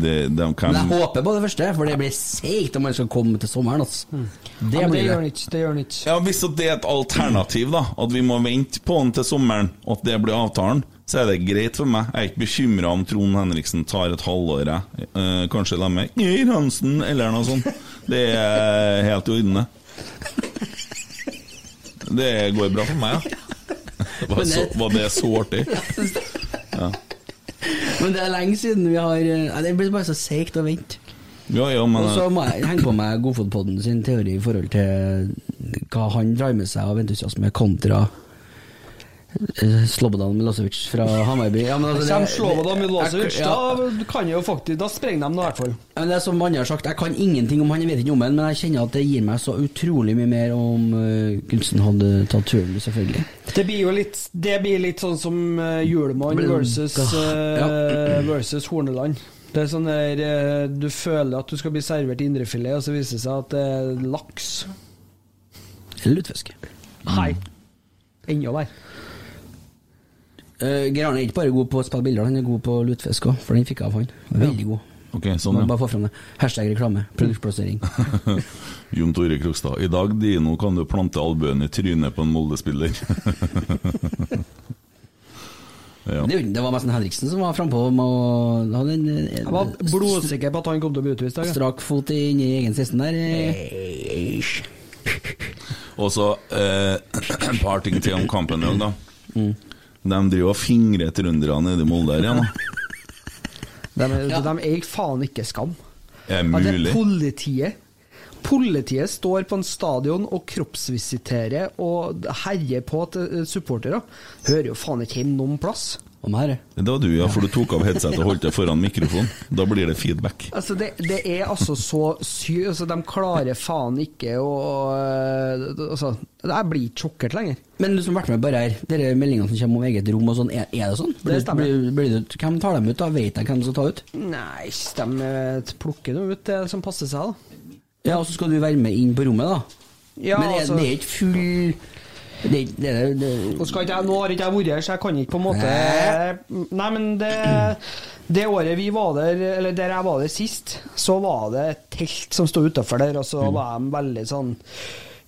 det de kan Men jeg håper på det første, for det blir seigt om han skal komme til sommeren. Altså. Det Ja, det gjør ikke. Det gjør han ikke. Ja, Hvis det er et alternativ, da, at vi må vente på han til sommeren, og at det blir avtalen, så er det greit for meg. Jeg er ikke bekymra om Trond Henriksen tar et halvår. Eh, kanskje la meg Geir Hansen, eller noe sånt. Det er helt i orden, det. Det går bra for meg, ja. Var, så, var det så artig? Ja. Men det er lenge siden vi har ja, Det blir bare så seigt å vente. Ja, ja, men Og så må jeg henge på meg Godfotpodden sin teori i forhold til hva han drar med seg av entusiasme kontra eh, Slobodan Milosevic fra Hamarby. Ja, men altså, Kommer Slobodan Milosevic, Ja. da kan jo faktisk Da sprenger de noe i hvert fall. Ja, Men det er som andre har sagt, Jeg kan ingenting om han, jeg vet ikke om han, men jeg kjenner at det gir meg så utrolig mye mer om uh, Gunsten hadde tatt turen, selvfølgelig. Det blir jo litt, det blir litt sånn som uh, Julemann versus, uh, versus Horneland. Det er sånn der eh, Du føler at du skal bli servert indrefilet, og så viser det seg at det er laks. Eller lutefisk. Nei. Enda verre. Uh, Geir Arne er ikke bare god på å spille bilder, han er god på lutefisk òg, for den fikk jeg av han. Veldig god. Ok, sånn, ja. Bare få fram det. Hashtag reklame. Produktplassering. Jon Tore Krokstad. I dag, Dino, kan du plante albuen i trynet på en Molde-spiller. ja. Det, det var nesten Henriksen som var frampå med å ha en, en, Jeg var blodsikker på at han kom til å bli utvist. i strak fot inn i egen 16 der. eh. Og så eh, et par ting til om kampen i dag, da. Mm. De driver og fingrer trønderne nede i Molde her igjen. da. De, er- de er faen ikke skam. Er det Ja, det er politiet. Politiet står på en stadion og kroppsvisiterer og herjer på til supportere. Hører jo faen ikke hjemme noen plass. Om her, Det var du, ja, for du tok av headsetet og holdt deg foran mikrofonen. Da blir det feedback. Altså, det, det er altså så sykt altså, De klarer faen ikke å Altså, jeg blir ikke sjokkert lenger. Men du som har vært med bare her, dere meldingene som kommer om eget rom og sånn, er, er det sånn? Det stemmer. Blir, blir det, hvem tar dem ut, da? Vet jeg hvem som skal ta ut? Nei, de øh, plukker noe ut det som passer seg, da. Ja, og så skal du være med inn på rommet, da? Ja, Men er, altså- det er ikke full det, det, det, Nå, skal ikke jeg, nå har ikke jeg vært her, så jeg kan ikke på en måte Nei, men det, det året vi var der, eller der jeg var der sist, så var det et telt som sto utafor der, og så var de veldig sånn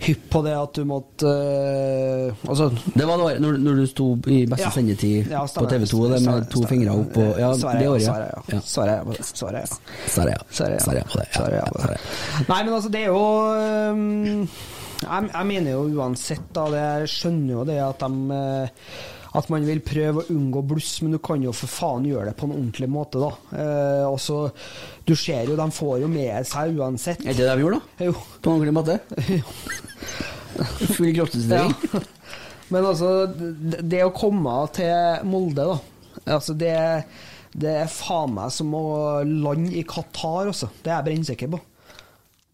hypp på det at du måtte øh, Altså det var det året når, når du sto i beste Ja. sendetid Ja, på. TV 2 det med to fingre opp og Ja, Svaret det året, ja. ja. Svaret ja. Svaret ja. Svaret, ja. Svaret ja. Svaret ja. Nei, men altså, det er jo øhm, jeg, jeg mener jo uansett, da det, Jeg skjønner jo det at de øh, at man vil prøve å unngå bluss, men du kan jo for faen gjøre det på en ordentlig måte, da. Eh, og så, Du ser jo, de får jo med seg uansett. Er det det de gjorde, da? Jo. På en ordentlig måte? Full kroppsvisitering? Ja. Men altså, det, det å komme til Molde, da altså det, det er faen meg som å lande i Qatar, altså. Det er jeg brennsikker på.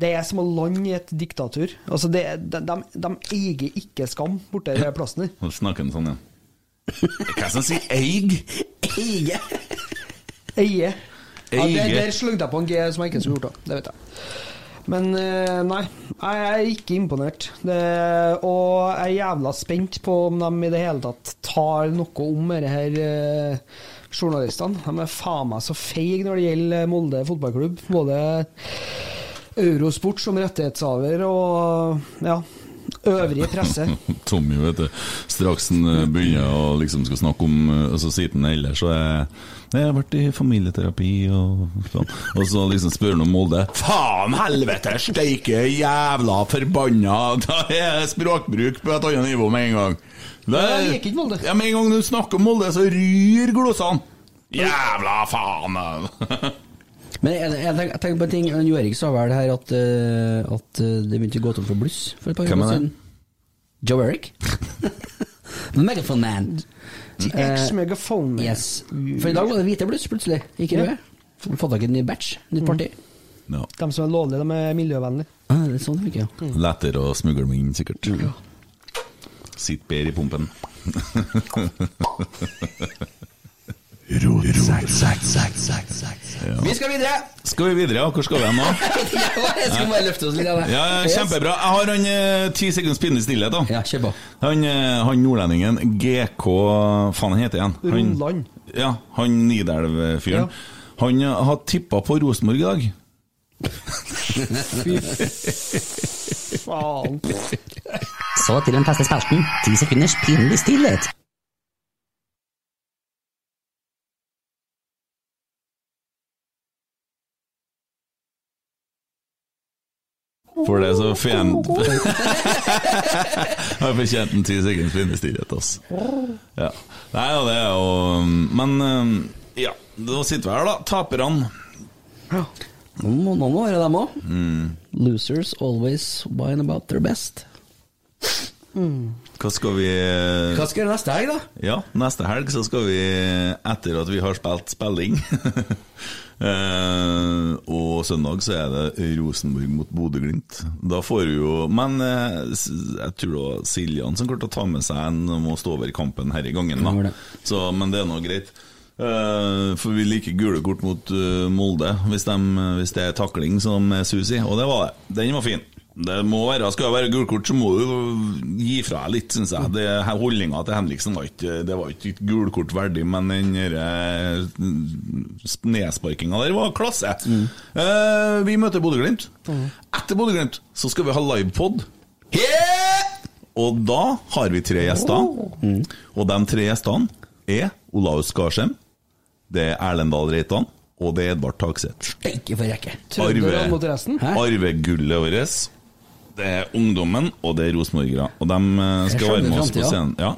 Det er som å lande i et diktatur. Altså det, de, de, de eier ikke skam borte i plassen der. Nå snakker han sånn, ja. Hva er det som sier eig? Eige? Eie. Ja, der, der slengte jeg på en G som jeg ikke skulle gjort, da. Det vet jeg. Men eh, nei, jeg er ikke imponert. Det, og jeg er jævla spent på om de i det hele tatt tar noe om dette her eh, journalistene. De er faen meg så feige når det gjelder Molde fotballklubb. Både Eurosport som rettighetshaver og ja, øvrige presse. Tommy, vet du. Straks han eh, begynner å liksom skal snakke om altså, Og så sier han ellers så er jeg har vært i familieterapi og sånn. Og så liksom spør han om Molde. Faen helvete, steike jævla forbanna Da er språkbruk på et annet nivå med en gang. Det, jeg liker ikke Molde. Ja, Med en gang du snakker om Molde, så ryr glosene. Jævla faen! Men jeg, jeg, tenker, jeg tenker på en ting. Jo Erik sa vel her at, uh, at eh, det begynte å gå tom for bluss for et par år siden. Joe Eric. Megaphone Man. The Eh, ex-megaphone. man. Yes. For i dag var det hvite bluss, plutselig. Ikke røde. Yeah. Fått tak i en ny batch, nytt parti. Mm. No. De som er lovlige, de er miljøvennlige. Ah, det er sånn det funker, ja. Lettere å smugle meg inn, sikkert. Sitt bedre i pumpen. Vi skal videre! Skal vi videre? Ja, Hvor skal vi hen nå? Jeg skal bare løfte oss litt. av det. Ja, ja, Kjempebra. Jeg har han eh, ti sekunds pinlig stillhet. da Ja, kjør på. Han, eh, han nordlendingen GK Faen, han heter igjen? Han, Rundland. ja, han Nidelv-fyren. Ja. Han eh, har tippa på Rosenborg i dag. Faen. Så til den faste spalten. Ti sekunders pinlig stillhet. For det er så fjent har fortjent en ti sekunds pinlig stillhet, altså. Ja. Nei, ja, det er jo Men eh, Ja, da sitter vi her, da. Taperne. Nå må nå må være dem òg. Mm. Losers always whine about their best. Hva skal vi Hva skal vi neste helg, da? Ja, neste helg så skal vi, etter at vi har spilt spilling eh, Og søndag så er det Rosenborg mot Bodø-Glimt. Da får vi jo Men eh, jeg tror det var Siljan som klarte å ta med seg en må stå over kampen her i gangen, da. Så, men det er nå greit. Eh, for vi liker gule kort mot uh, Molde hvis, de, hvis det er takling som er sus i, og det var det. Den var fin. Det må være, Skal det være gult kort, så må du gi fra deg litt, syns jeg. Det, Holdninga til Henriksen var ikke Det var ikke et gult kort verdig, men den mm, nedsparkinga der var klasse. Eh, vi møter Bodø-Glimt. Etter Bodø-Glimt så skal vi ha livepod. Og da har vi tre gjester. Og de tre gjestene er Olaus Skarsheim, det er Erlendal Reitan, og det er Edvard Takseth. Steike for rekke. Hæ? Arvegullet vårt. Det er ungdommen, og det er rosenborgere. Og de eh, skal være med oss på scenen. Ja.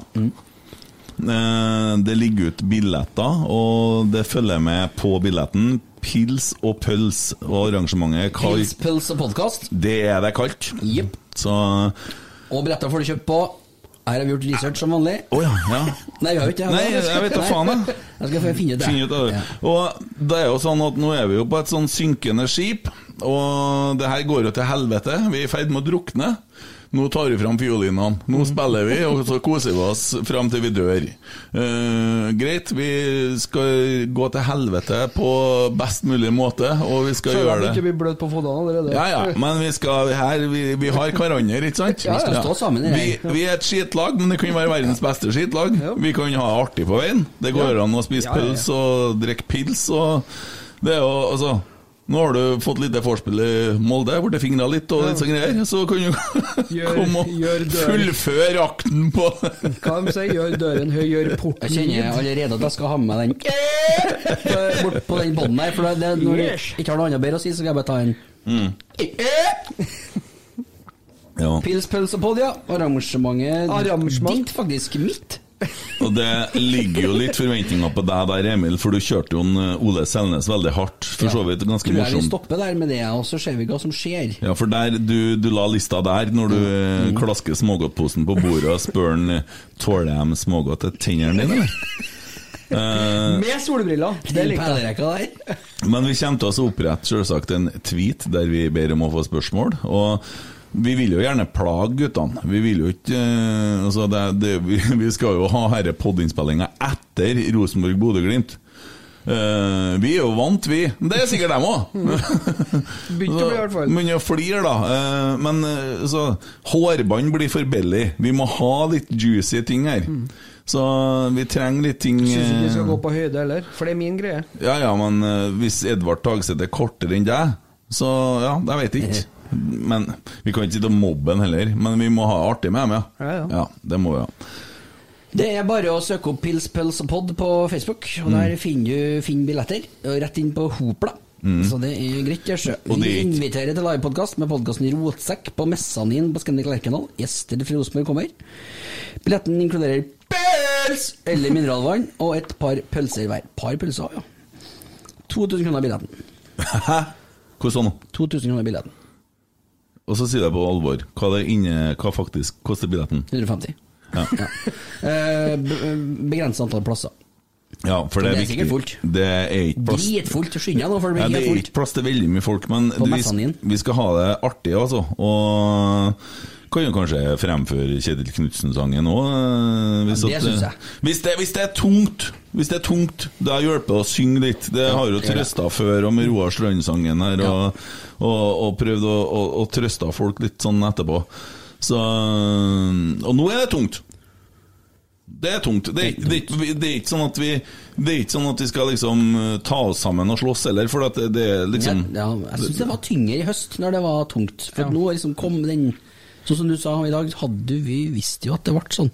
Eh, Det ligger ut billetter, og det følger med på billetten pils og pøls. Og arrangementet kalt Pils, pøls og podkast. Det er det kalt. Yep. Så Og billetter får du kjøpt på Her har vi gjort research som vanlig. Oh, ja, ja. Nei, vi har ikke det. Nei, jeg vet da faen, jeg. Jeg skal finne ut det. Finne ut det. Ja. Og det er jo sånn at nå er vi jo på et sånn synkende skip, og det her går jo til helvete. Vi er i ferd med å drukne. Nå tar vi fram fiolinene. Nå spiller vi, og så koser vi oss fram til vi dør. Uh, greit, vi skal gå til helvete på best mulig måte, og vi skal Så gjøre om vi ikke blir bløt på føttene allerede. Ja, ja, men vi skal her Vi, vi har hverandre, ikke sant? Vi skal stå sammen i det Vi, vi er et skitlag, men det kan være verdens beste skitlag. Vi kan ha artig på veien. Det går an å spise pølse og drikke pils og Det er jo altså nå har du fått litt vorspiel i Molde, blitt fingra litt og litt sånn greier. Så kan du Gjør- komme og fullføre akten på Hva de sier? Gjør døren høy, gjør porten Jeg kjenner allerede at jeg skal ha med den bort på den bånden der. For det, når du ikke har noe annet bedre å si, så skal jeg bare ta en Ja. Pils, pøls og ja. Arrangementet Arrangement. ditt, faktisk. Mitt. Og det ligger jo litt forventninger på deg der, Emil, for du kjørte jo en eh, Ole Selnes veldig hardt. For så vidt ganske Tror jeg vi morsomt. stopper der med det, og så ser vi hva som skjer. Ja, for der, du, du la lista der når du mm. klasker smågodtposen på bordet og spør han eh, Tåler de smågodt til tennene dine, eller? Uh, Med solbriller. Det likte jeg. men vi kommer til å opprette selvsagt en tweet der vi ber om å få spørsmål. Og vi vil jo gjerne plage guttene. Vi vil jo ikke eh, altså det, det, vi, vi skal jo ha denne podinnspillinga etter Rosenborg-Bodø-Glimt. Uh, vi er jo vant, vi. Det er sikkert dem òg. Begynte å bli i hvert fall. Begynner å flire, da. Uh, men så Hårbånd blir for billig. Vi må ha litt juicy ting her. Så vi trenger litt ting Syns ikke vi skal gå på høyde heller, for det er min greie. Ja ja, men uh, hvis Edvard Tagseth er kortere enn deg, så ja, jeg vet ikke. Men Vi kan ikke sitte og mobbe han heller, men vi må ha det artig med dem, ja. Ja, ja. ja det må vi ha. Det er bare å søke opp Pils, pøls og pod på Facebook, og Mm. der finner du finner billetter. Rett inn på Hopla. Så det er greit, Jeg. Mm. Og Vi er inviterer til livepodkast med podkasten Rotsekk på Messanin på Scandic Lerkendal. Gjester fra Rosenborg kommer. Billetten inkluderer pøls eller mineralvann og et par pølser hver. Par pølser, ja. 2000 kroner billetten. Hæ? Hvordan sånn? 2000 kroner billetten. Og så sier jeg på alvor, hva, det inne, hva faktisk koster billetten? 150. Ja, Eh, Begrenset antall plasser. ja for det er, Det er sikkert fullt. Det er ikke plass Dritfullt. Skynd deg nå, for det Ja, er ikke plass til veldig mye folk, men vi, vi skal ha det artig, altså. Og kan jo kanskje fremføre Kjetil Knutsen-sangen òg. Hvis, Ja, det at- jeg. hvis, det- hvis det er tungt, Hvis det er tungt, da hjelper å synge litt. Det har jo trøsta før, og med Roar Strand-sangen her, og, og, og prøvd å og, og trøste folk litt sånn etterpå. Så Og nå er det tungt. Det er tungt. Det er, det, er, det er ikke sånn at vi Det er ikke sånn at vi skal liksom eh, ta oss sammen og slåss heller, for at det, er liksom ja, ja, jeg syns det var tyngre i høst, når det var tungt. For nå liksom kom den Sånn som du sa i dag, hadde vi visst jo at det ble sånn.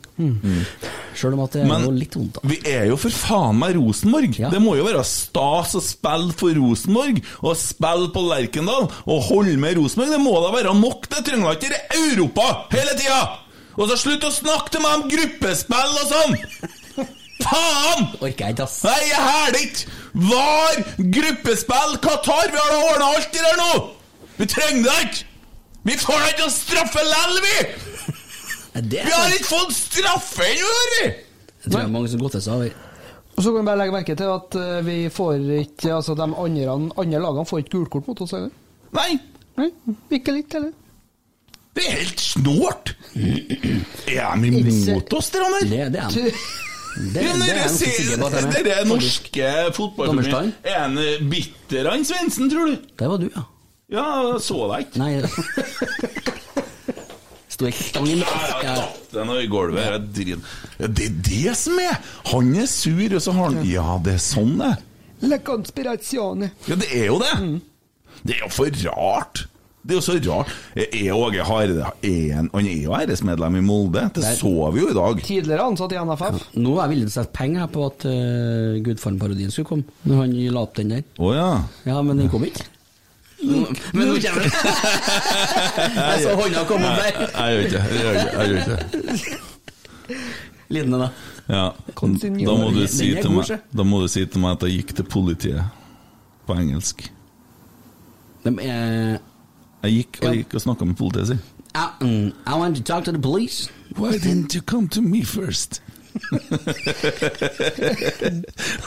Sjøl om at det er litt vondt. da. vi er jo for faen meg Rosenborg! Ja. Det må jo være stas å spille for Rosenborg, og spille på Lerkendal, og holde med Rosenborg. Det må da være nok! Det trenger da ikke være Europa hele tida! Og så slutt å snakke til meg om gruppespill og sånn! faen! Orker jeg ikke, ass. Nei, jeg hæler ikke! VAR, gruppespill, Qatar, vi har da ordna alt det der nå! Vi trenger det ikke! Vi får da ikke noe straffe lell, vi! Det Vi har ikke fått straffe ennå, vi! Jeg tror det er mange som godter seg over. Og så kan vi bare legge merke til at eh, vi får ikke Altså de andre, andre lagene får ikke gult kort mot oss heller. Nei. Nei, ikke litt heller. Det er helt snålt! Er de imot oss, dere der? Det, det er han. Det, Ja, det er ganske ser- sikker på at de er. dere norske fotballforbund Dommerstein? Er han eh, bitter, han Svendsen, tror du? Det var du, ja. Ja, så deg ikke. Nei Sto ikke stang i ja. Den i gulvet drit. Det er det som er! Han er sur, og så har han Ja, det er sånn det Le conspirazione. Ja, det er jo det! Det er jo for rart! Det er jo så rart. Er Åge Hareide han, er jo æresmedlem i Molde, det Der. så vi jo i dag. Tidligere ansatt i NFF. Nå er jeg villig til å sette penger på at uh, Gudfaren-parodien skulle komme, når han la opp den der. Oh, ja. Ja, men den kom ikke. Men nå kommer det Jeg så hånda komme opp der. Jeg gjør ikke det. Jeg gjør ikke- jeg gjør ikke det. Lidende, da. Ja. Da må, du si til meg, da må du si til meg at jeg gikk til politiet på engelsk. De er Jeg gikk og gikk og snakka med politiet, si. I, um, I want to talk to the police. Why didn't you come to me first?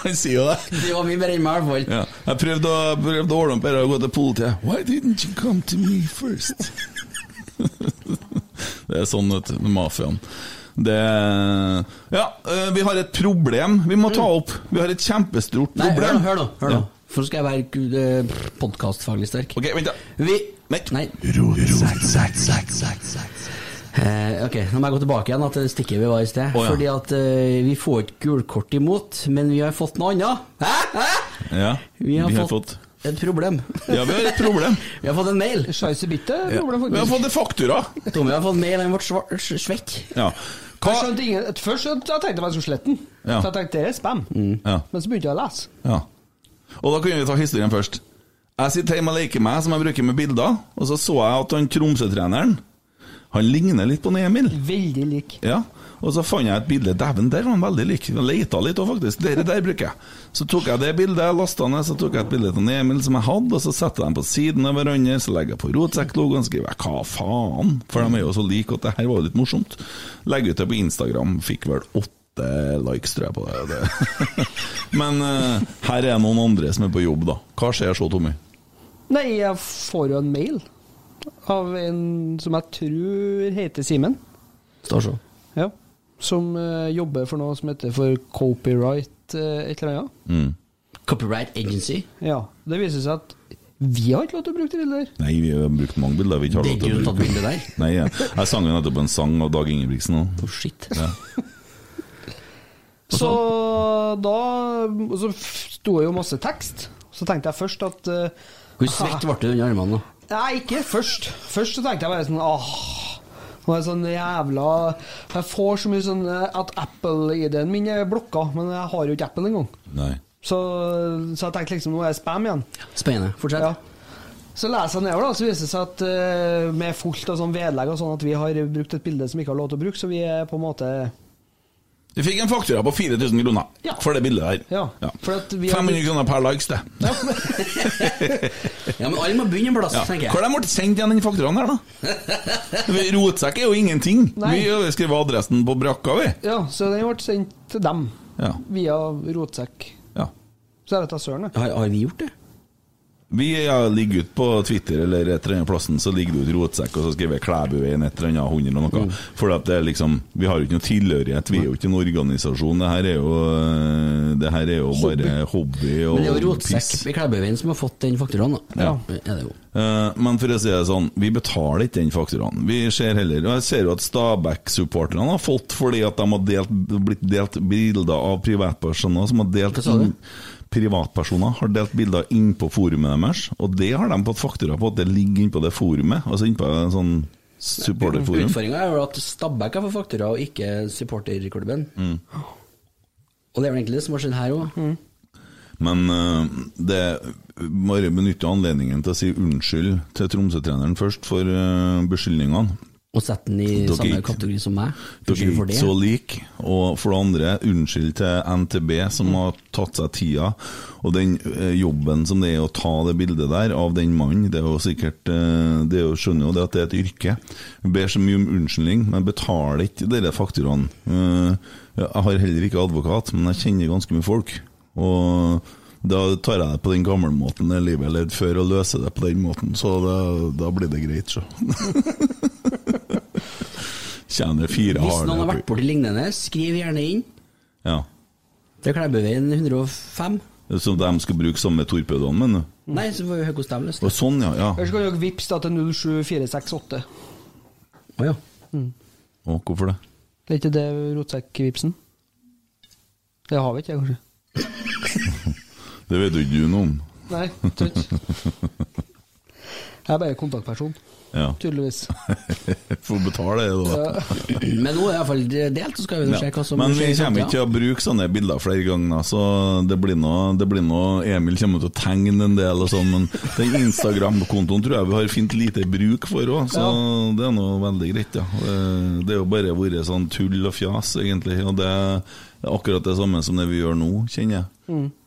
Han sier jo det. Det var mye bedre enn meg, i hvert fall. Ja. Jeg prøvde å, prøvde å ordne opp her og gå til politiet. Why didn't you come to me first? det er sånn, vet du, mafiaen. Det Ja, øh, vi har et problem vi må ta opp. Vi har et kjempestort problem. Nei, hør nå. Hør nå. Ja. For skal jeg være uh, podkastfaglig sterk. Ok, vent da. Vi Vent. Nei. Eh, ok, nå må jeg gå tilbake igjen til stikket vi var i sted. Oh, ja. Fordi at eh, vi får ikke gulkort imot, men vi har fått noe annet. Hæ? Hæ? Ja, Vi har, fått, et problem. Ja, vi har et problem. vi har fått en mail. Scheisse bitte, Ja. Vi har fått en faktura. Tommy har fått mail, han ble svekk svett. Ja. Jeg Hva skjønte ingen, et- først så, jeg tenkte jeg skulle slette den. Ja. Så jeg tenkte det er spam. Ja. Men så begynte jeg å lese. Ja. Og da kan vi ta historien først. Jeg sitter hjemme og leker meg, som jeg bruker med bilder, og så så jeg at han Tromsø-treneren Han ligner litt på Emil. Veldig lik. Ja, Og så fant jeg et bilde. Dæven, der var han veldig lik. Jeg leita litt òg, faktisk. Det der bruker jeg. Så tok jeg det bildet, lasta ned, så tok jeg et bilde av Emil som jeg hadde, og så setter jeg dem på siden av hverandre, så legger jeg på rotsekklogoen, skriver jeg 'hva faen', for de er jo så like at det her var jo litt morsomt. Legger ut det på Instagram, fikk vel åtte likes, tror jeg, på det. det. Men uh, her er noen andre som er på jobb, da. Hva skjer så, Tommy? Nei, jeg får jo en mail av en som jeg tror heter Simen. Står så. Ja. Som uh, jobber for noe som heter for copyright uh, et eller annet. Mm. Copyright Agency. Ja. Det viser seg at vi har ikke lov til å bruke det bildet der. Nei, vi har brukt mange bilder vi ikke har Det lov til å tatt bruke. bilde der. Nei, jeg, jeg sang jo nettopp en sang av Dag Ingebrigtsen òg. Oh, shit. Ja. Så da og Så sto det jo masse tekst. Så tenkte jeg først at uh, Hvor svett ble du under armene? Nei, ikke først. Først så tenkte jeg bare sånn Åh, er det sånn jævla Jeg får så mye sånn eh, at Apple-ID-en min er blokka, men jeg har jo ikke Apple engang. Så, så jeg tenkte liksom nå er det spam igjen. Spennende. Fortsett. Ja. Så leser jeg nedover, da, så viser det seg at uh, med fullt av sånn vedlegg og sånn at vi har brukt et bilde som vi ikke har lov til å bruke, så vi er på en måte Vi fikk en faktura på 4000 kroner Ja. for det bildet der. Ja. For at vi har 500 kroner per likes, det. Ja, men alle må begynne en plass, Ja. tenker Hvor jeg. har de blitt sendt igjen, den fakturaen her, da? Vi- Rotsekk er jo ingenting. Nei. Vi skriver adressen på brakka, vi. Ja, så den ble sendt til dem Ja. via rotsekk. ja. Så jeg vet da søren. Har, har vi gjort det? Vi ja, ligger ut på Twitter eller et eller annet plassen, så ligger det ut rotsekk, og så skriver Klæbuveien et eller annet hundre og noe. Mm. For at det er liksom Vi har jo ikke noe tilhørighet, vi er jo ikke en organisasjon. Det her er jo Det her er jo bare hobby og Men det er jo piss. Rotsekk i Klæbuveien som har fått den fakturaen, da. Ja. ja. det jo. Eh, Men for å si det sånn, vi betaler ikke den fakturaen. Vi ser heller og Jeg ser jo at Stabæk-supporterne har fått fordi at de har delt, blitt delt bilder av privatpersoner som har delt Hva sa du? Privatpersoner har delt bilder inn på forumet deres, og det har de fått faktura på at det ligger inn på det forumet. Altså inn på en sånn supporterforum. Utfordringa er jo at Stabæk har fått faktura, og ikke supporterklubben. Mm. Og det er vel egentlig det som har skjedd her òg. Men uh, det bare benytte anledningen til å si unnskyld til Tromsø-treneren først for uh, beskyldningene. Og sette den i Dere er samme kategori som meg. Dere er ikke så like. Og for det andre, unnskyld til NTB som har tatt seg tida. Og den eh, jobben som det er å ta det bildet der av den mannen, det er jo sikkert eh, Det er jo, skjønner jo det at det er et yrke. Jeg ber så mye om unnskyldning, men betaler ikke disse fakturaene. Eh, jeg har heller ikke advokat, men jeg kjenner ganske mye folk. Og da tar jeg det på den gamle måten livet jeg levde før, og løser det på den måten. Så da, da blir det greit, så. Tjener fire Hvis noen har vært borti lignende, skriv gjerne inn. Ja. Det er Klæbuveien 105. Som de skal bruke samme torpedoene, men Nei, så får vi høre hvordan de løser det. sånn, ja. ja. Ellers kan dere vippse til 07468. Å ja. Og hvorfor det? Det er ikke det rotsekkvipsen? Det har vi ikke, kanskje? Det vet jo ikke du noe om. Nei, tøtt. Jeg er bare kontaktperson, Ja. tydeligvis. Får betale det, da. Men nå er det iallfall delt, så skal vi nå se hva som Men skjer vi kommer ikke til å bruke sånne bilder flere ganger, så det blir noe, det blir noe Emil kommer til å tegne en del og sånn, men den Instagram-kontoen tror jeg vi har fint lite bruk for òg, så det er nå veldig greit, ja. Det- er jo bare vært sånn tull og fjas, egentlig, og det er akkurat det samme som det vi gjør nå, kjenner jeg.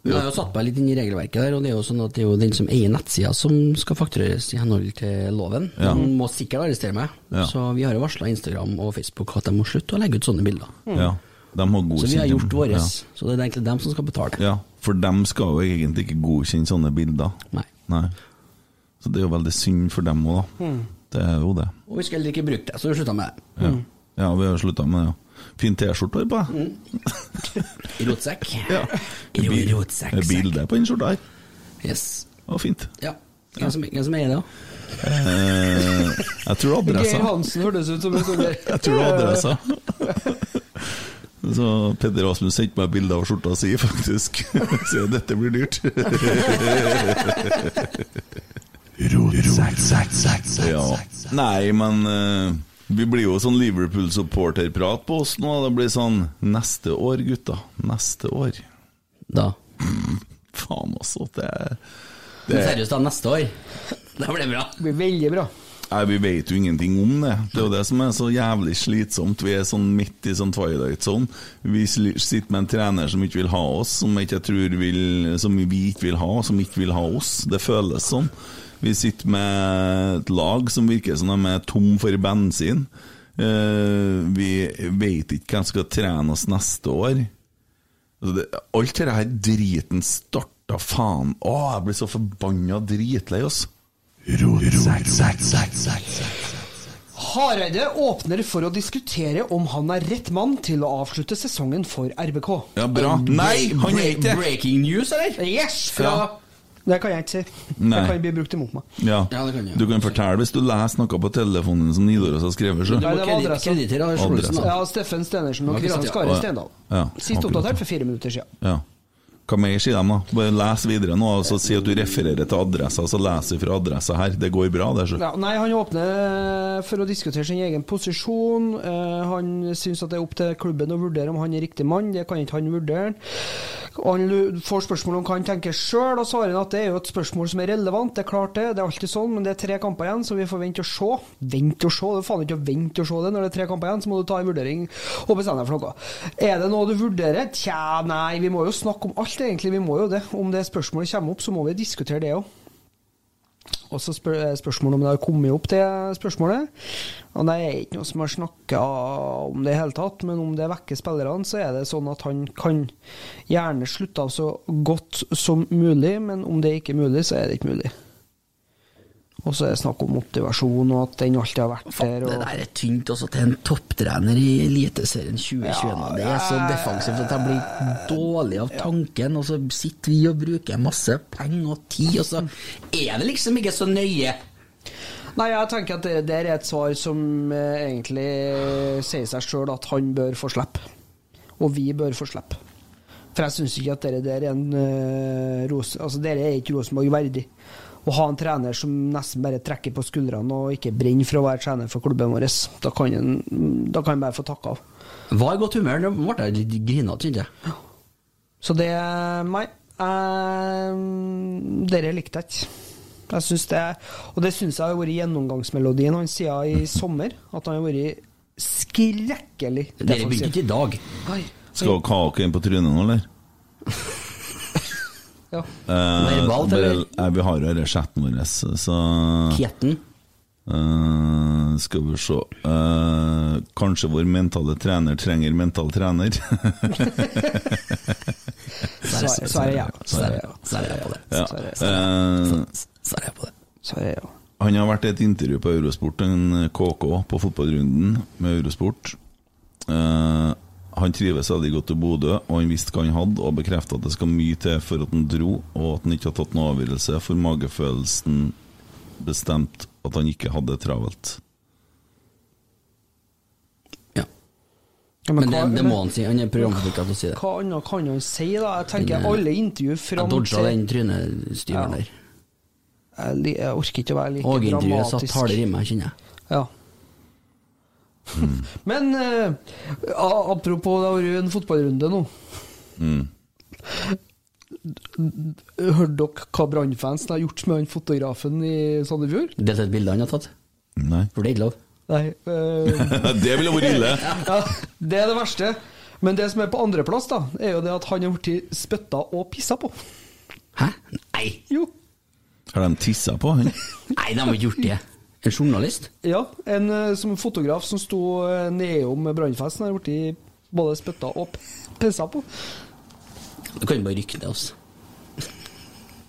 Jeg har jo satt meg litt inn i regelverket der, og det er jo sånn at det er jo den som eier nettsida som skal faktureres i henhold til loven. Ja. Den må sikkert arrestere meg, Ja. så vi har jo varsla Instagram og Facebook at de må slutte å legge ut sånne bilder. Ja, de har godkjent Så vi har gjort vårt, Ja. så det er egentlig dem som skal betale. Ja, for dem skal jo egentlig ikke godkjenne sånne bilder. Nei. Så det er jo veldig synd for dem òg, da. Mm. Det er jo det. Og vi skal heller ikke bruke det, så vi slutta med det. Ja, ja vi har slutta med det, ja. Fin T-skjorte på deg. Mm. I rotsekk. Ja. Rotsekk. bilde på den skjorta her. Yes. var fint. Ja. Hvem som, hvem som er det, da? Eh, jeg tror det er Geir adressa. Hansen hørtes ut som en sånn Jeg tror det adressa. Så Peder Rasmus sendte meg bilde av skjorta si, faktisk. Så dette blir dyrt. Ja. Nei, men eh, vi blir jo sånn Liverpool-supporterprat på oss nå. Det blir sånn Neste år, gutta. Neste år. Da? Faen, altså. Det, Men det Seriøst, da, neste år? Det blir bra. Det blir veldig bra. Nei, Vi vet jo ingenting om det. Det er jo det som er så jævlig slitsomt. Vi er sånn midt i sånn twilight zone. Vi sitter med en trener som ikke vil ha oss, som, ikke tror vil, som vi ikke vil ha, som ikke vil ha oss. Det føles sånn. Vi sitter med et lag som virker som de er tom for bensin. Eh, vi vet ikke hvem som skal trene oss neste år. Altså alt dette her driten starta faen Å, jeg blir så forbanna dritlei, altså. Hareide åpner for å diskutere om han er rett mann til å avslutte sesongen for RBK. Ja, bra. Nei, han er ikke det. Breaking news, eller? Yes! Fra Ja. Det kan jeg ikke si. Nei. Det kan bli brukt imot meg. Ja. Ja, det kan jeg. Du kan fortelle hvis du leser noe på telefonen som Nidaros har skrevet. Så. Nei, det var adressa. Ja, Steffen Stenersen og Kristian. Skare Ja. Stendal. Sist oppdatert for fire minutter siden. Ja. Hva mer sier de, da? Bare les videre nå, og så si at du refererer til adressa, så leser du fra adressa her. Det går bra, det. Så. Ja, nei, Han åpner for å diskutere sin egen posisjon. Eh, han syns at det er opp til klubben å vurdere om han er riktig mann. Det kan ikke han vurdere. Og Han får spørsmål om hva han tenker sjøl, og svarer at det er jo et spørsmål som er relevant. Det er klart det, det er alltid sånn, men det er tre kamper igjen, så vi får vente og se. Vente og se, det er faen ikke å vente og se det. Når det er tre kamper igjen, så må du ta en vurdering og bestemme deg for noe. Er det noe du vurderer? Tja, nei, vi må jo snakke om alt, egentlig. Vi må jo det. Om det spørsmålet kommer opp, så må vi diskutere det òg. Og så spør, er spørsmålet om det har kommet opp, det spørsmålet. Og det er ikke noe som har snakka om det i hele tatt, men om det vekker spillerne, så er det sånn at han kan gjerne slutte av så godt som mulig, men om det ikke er mulig, så er det ikke mulig. Og så er det snakk om motivasjon, og at den alltid har vært der. Det der er tynt også til en topptrener i Eliteserien 2021. Ja, det er så defensivt at jeg blir dårlig av tanken, og så sitter vi og bruker masse penger og tid, og så er det liksom ikke så nøye. Nei, jeg tenker at det der er et svar som eh, egentlig sier seg sjøl at han bør få slippe. Og vi bør få slippe. For jeg syns ikke at det der er en uh, rose... Altså, det er ikke Rosenborg verdig. Å ha en trener som nesten bare trekker på skuldrene og ikke brenner for å være trener for klubben vår. Da kan han, da kan han bare få takka av. Var i godt humør, nå ble jeg litt grinete, kjente jeg. Så det Nei. Uh, dere likte jeg ikke. Jeg synes det, og det syns jeg har vært gjennomgangsmelodien hans siden i sommer. At han har vært skrekkelig Dere begynte ikke i dag. Oi. Skal dere ha dere inn på trynet nå, eller? Ja. Eh, Verbalt, eller? eh, vi har jo denne chatten vår, så Kjeten. eh, Skal vi se eh, Kanskje vår mentale trener trenger mental trener? Så, så er det ja. Så det ja. Er jeg på det. ja. Så det- Eh, på det. Ja. Han har vært i et intervju på Eurosport, en KK, på fotballrunden med Eurosport. Eh, han trives veldig godt i Bodø, og han visste hva han hadde, og bekrefta at det skal mye til for at han dro, og at han ikke har tatt noen avgjørelse, for magefølelsen bestemte at han ikke hadde det travelt. Ja. Ja, Men det, hva- det må han si. Han er programforpliktet til å si det. Hva annet kan han si, da? Jeg tenker den, alle intervju fram til Jeg dodga den trynestyveren Ja. der. Jeg, jeg orker ikke å være like dramatisk. Og intervjuet satt harder i meg, kjenner jeg. Ja. Men eh, apropos, det har vært en fotballrunde nå. Mm. Hørte dere hva Brannfansen har gjort med han fotografen i Sandefjord? Delt et bilde han har tatt. Nei. For det er ikke lov. Nei. eh, det ville vært ille! ja, det er det verste. Men det som er på andreplass, da, er jo det at han har blitt spytta og pissa på. Hæ? Nei! Jo. Har de tissa på han? Nei, de har ikke gjort det. En journalist? Ja, en eh, som fotograf som sto eh, nedom brannfesten, har blitt både spytta og pissa på. Du kan bare rykke det, altså.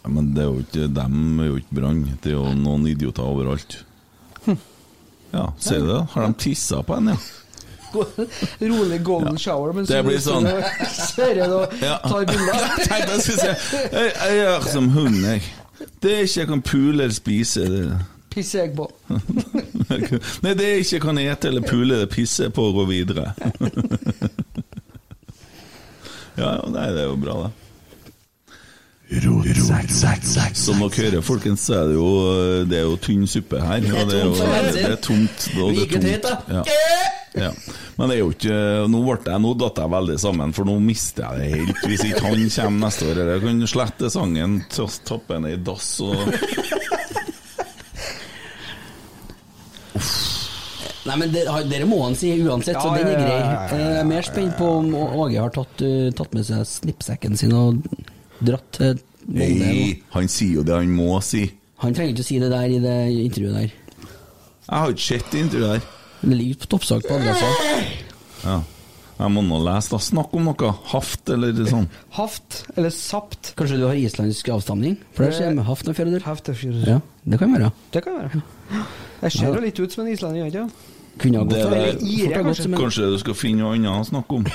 Ja, men det er jo ikke dem er jo ikke Brann. Det er jo noen idioter overalt. Ja, ser du det? Har de tissa på en, ja? Rolig golden shower mens Det blir sånn. kjører og tar bilder. Jeg tenkte jeg skulle si Jeg, jeg gjør som hund, jeg. Det er ikke jeg kan pule eller spise. Det. Pisser jeg på. Nei, det er ikke kan ete eller pule det pisser på og gå videre. Ja, ja, nei, det er jo bra, det. Som dere hører, folkens, så er det jo, det er jo tynn suppe her. Det er og det er jo det er tomt. og det er tomt. Ja. Ja. Men det er jo ikke Nå jeg, nå datt jeg veldig sammen, for nå mister jeg det helt. Hvis ikke han kommer neste år, eller kan slette sangen, tappe den i dass og Nei, men det, Dere må han si uansett, så den er grei. ja, ja, ja, Jeg er mer spent på om Åge har tatt, uh, tatt med seg snippsekken sin og dratt til Molde. Nei, han sier jo det han må si. Han trenger ikke å si det der i det intervjuet der. Jeg har ikke sett det intervjuet der. Det ligger på toppsak på adressa. Ja. Jeg må nå lese, da. Snakk om noe. Haft eller sånn. Haft eller sapt. Kanskje du har islandsk avstamning? For der ser jeg med haft og fjøredyr. Ja, det kan være. Det kan være. Jeg ser jo litt ut som en islending, gjør jeg ikke? Kunne ha gått Det for ire, en- Kanskje du skal finne noe annet å snakke om.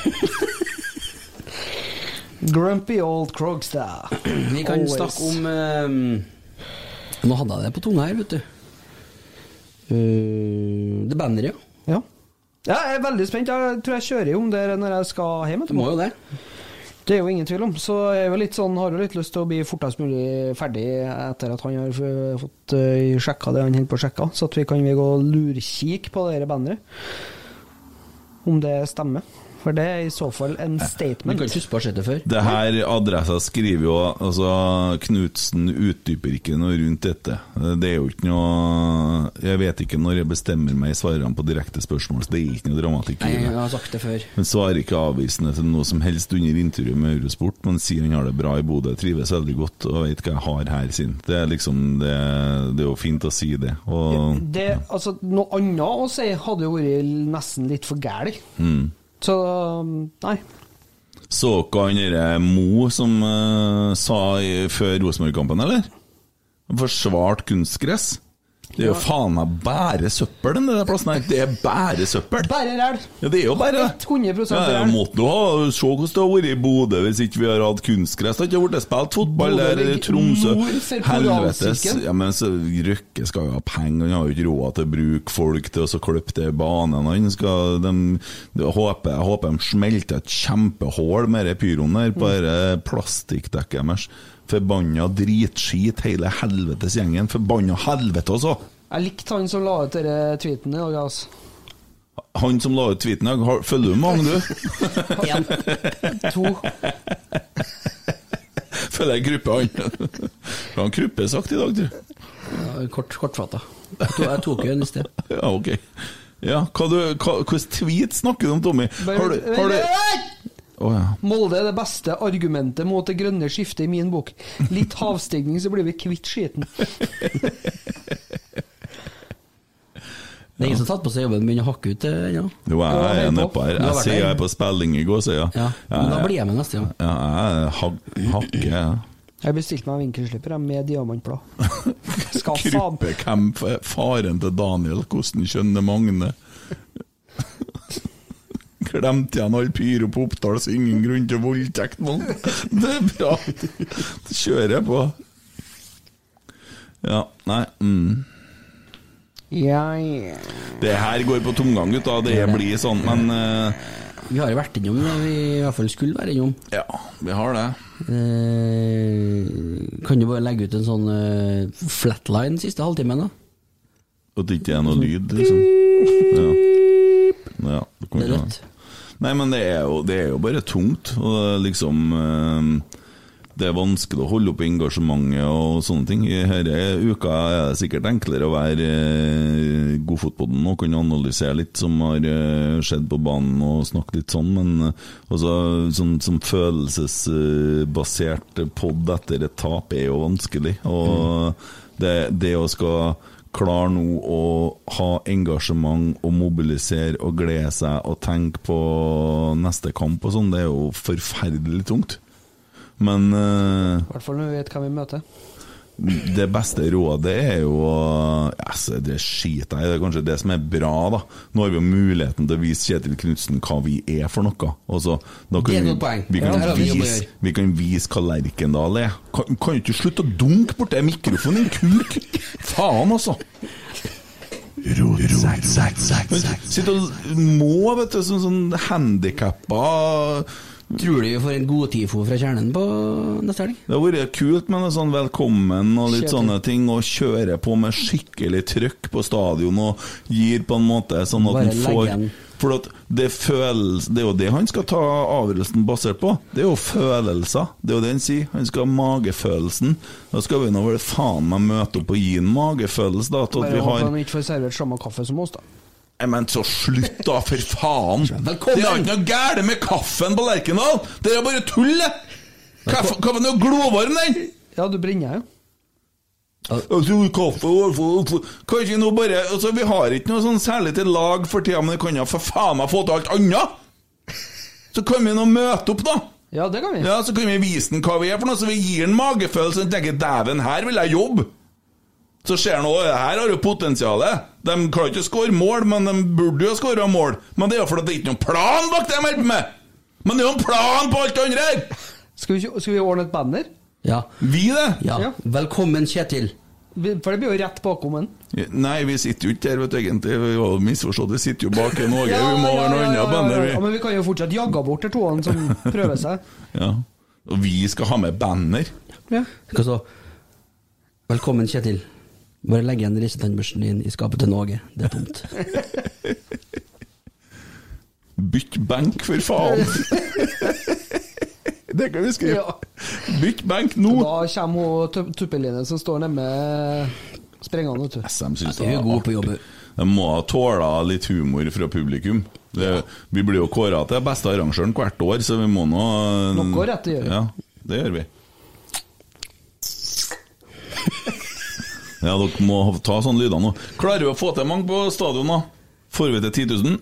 Grumpy old Krogstad. Vi kan Always. snakke om um, Nå hadde jeg det på tunga her, vet du. Uh, det banneret, ja. Ja. ja. Jeg er veldig spent. Jeg tror jeg kjører om det når jeg skal hjem. Du må jo det. Det er jo ingen tvil om. Så jeg er jo litt sånn, har jo litt lyst til å bli fortest mulig ferdig etter at han har fått uh, sjekka det han holder på å sjekke, så at vi kan vi gå og lurkikke på det bandet. Om det stemmer. For det er i så fall en statement. statement. kan ikke huske å ha sett det før. Det her adressa skriver jo Altså, Knutsen utdyper ikke noe rundt dette. Det er jo ikke noe Jeg vet ikke når jeg bestemmer meg i svarene på direkte spørsmål, så det er ikke noe dramatikk i det. jeg har sagt det før. Han svarer ikke avvisende til noe som helst under intervjuet med Eurosport, men sier han har det bra i Bodø, trives veldig godt og vet hva jeg har her sin. Det er liksom Det, det er jo fint å si det. Og Det, altså, noe annet å si hadde jo vært nesten litt for gæli. mm. Så nei. Så dere han derre Mo som uh, sa i, før Rosenborg-kampen, eller? Han forsvarte kunstgress. Det er jo faen meg bare søppel, den der plassen her. Det er bare søppel. Bare ræl. Ja, det er jo bare det. 100 Ja, ræl. måtte ha Se hvordan det har vært i Bodø hvis ikke vi har hatt kunstgress. Det har ikke blitt spilt fotball der i Tromsø. Helvetes. Ja, men så Røkke skal jo ha penger, han har jo ikke råd til å bruke folk til å så klippe til banen. Han skal, de, de, håper, jeg håper de smelter et kjempehull med den pyroen der bare plastikkdekket deres. Forbanna dritskit, hele helvetes gjengen. Forbanna helvete, altså! Jeg likte han som la ut denne tweeten i dag, altså. Han som la ut tweeten i dag, følger du mange, du? Én. To. Følger jeg gruppe, han. Han har gruppesagt i dag, du. Ja, Kort, kortfatta. Jeg tok jo en i sted. Ja, ok. Ja, hva du, hva, Hvilken tweet snakker du om, Tommy? Har du, har du Å ja. Molde er det beste argumentet mot det grønne skiftet i min bok. Litt havstigning, så blir vi kvitt skiten. Det er ingen som har tatt på seg jobben og begynner å hakke ut det ennå. Jo, jeg er nedpå her. Jeg sier jeg er på spilling i går, sier jeg. Ja, men da blir jeg med neste gang. Ja, jeg ha hakker, jeg. Jeg bestilte meg vinkelslipper jeg, med diamantblad. Hvem faren til Daniel, hvordan kjønner Magne? Glemte igjen all pyro på Oppdal, så ingen grunn til voldtekt. Det er bra. Det kjører jeg på. Ja, nei mm. Ja, ja. Det her går på tomgang, gutta. Det blir sånn, men uh, Vi har jo vært innom det vi i hvert fall skulle være innom. Ja, vi har det. Uh, kan du bare legge ut en sånn uh, flatline siste halvtimen, da? At det ikke er noe lyd, liksom. Ja. ja Det er rødt. Nei, men det er jo, det er jo bare tungt. Og det er liksom eh, Det er vanskelig å holde oppe engasjementet og sånne ting. I denne uka er det sikkert enklere å være eh, Godfotpodden og kunne analysere litt som har eh, skjedd på banen og snakke litt sånn, men eh, altså, sånn som følelsesbasert pod etter et tap er jo vanskelig. Og det, det å skal klare nå å ha engasjement og mobilisere og glede seg og tenke på neste kamp og sånn, det er jo forferdelig tungt. Men I uh, hvert fall når vi vet hvem vi møter. Det beste rådet er jo å- altså, Det skiter jeg i, det er kanskje det som er bra, da. Nå har vi jo muligheten til å vise Kjetil Knutsen hva vi er for noe. Altså, da kan Det er vi- Vi kan, Ja, vise, vi kan vise hva Lerkendal er. Kan, kan du ikke slutte å dunke borti mikrofonen, din kuk? Faen, altså! Sitte og må, vet du, som sånn handikappa Tror du vi får en god TIFO fra kjernen på neste helg? Det har vært kult med noe sånn velkommen og litt Kjetil. sånne ting, og kjøre på med skikkelig trøkk på stadion og gir på en måte sånn at Bare han legge får For at det, føles, det er jo det han skal ta avgjørelsen basert på. Det er jo følelser. Det er jo det han sier. Han skal ha magefølelsen. Da skal vi nå vel faen meg møte opp og gi en magefølelse, da. Til at Bare vi håper har han ikke får servert samme kaffe som oss, da. Nei, Men så slutt, da, for faen! Velkommen! Det er ikke noe gærent med kaffen på Lerkendal! Det er bare tull, det! Kaffen er jo glovarm, den! Ja, du brenner jo. Altså, kaffe Kanskje nå bare altså, Vi har ikke noe sånn særlig til lag for tida, men vi kan jo for faen meg få til alt annet! Så kan vi nå møte opp, da! Ja, det kan vi. Ja, Så kan vi vise den hva vi er for noe, så vi gir den magefølelse og tenker 'dæven, her vil jeg jobbe'. Så ser han at her har jo potensialet. De klarer ikke å skåre mål, men de burde jo skåre mål. Men det er jo fordi det ikke er noen plan bak det de holder på med! Men det er jo en plan på alt det andre her! Skal vi, skal vi ordne et banner? Ja. Vi, det! ja. Ja. Velkommen, Kjetil. For det blir jo rett bakom en. Nei, vi sitter jo ikke der, vet du, egentlig. Vi har misforstått. Vi sitter jo bak en Åge. Ja, vi må ja, være noe annet ja, ja, banner, ja, vi. Men vi kan jo fortsatt jagge bort de toene som prøver seg. Ja. Og vi skal ha med banner. Ja. Hva så? Velkommen, Kjetil. Bare legg igjen risetannbørsten din i skapet til Någe. Det er tomt. Bytt benk, for faen! det kan vi skrive. Ja. Bytt benk nå! Da kommer hun tu- Tuppeline som står nede med sprengene, vet du. SM synes Du er det god på jobb. De må ha tåla litt humor fra publikum. Det, vi blir jo kåra til beste arrangøren hvert år, så vi må nå Noe rett å gjøre. Ja, det gjør vi. Ja, dere må ta sånne lyder nå. Klarer vi å få til mange på stadion, da? Får vi til 10 000?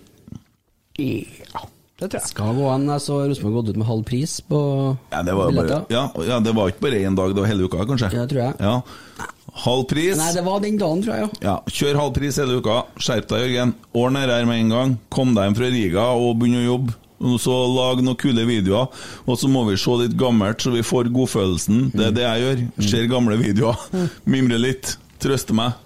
Ja, det tror jeg. Skal gå an. Jeg så Rosenborg gått ut med halv pris på Ja, det var, bare, billetter. ja, ja, det var ikke bare én dag, det var hele uka, kanskje? Ja, tror jeg. Ja. Halv pris. Nei, det var den dagen, tror jeg, ja. Ja, Kjør halv pris hele uka. Skjerp deg, Jørgen. Ordn dette her med en gang. Kom deg hjem fra Riga og begynn å jobbe. Og så Lag noen kule videoer. Og så må vi se litt gammelt, så vi får godfølelsen. Det er det jeg gjør. Ser gamle videoer. Mimrer litt. Trøster meg.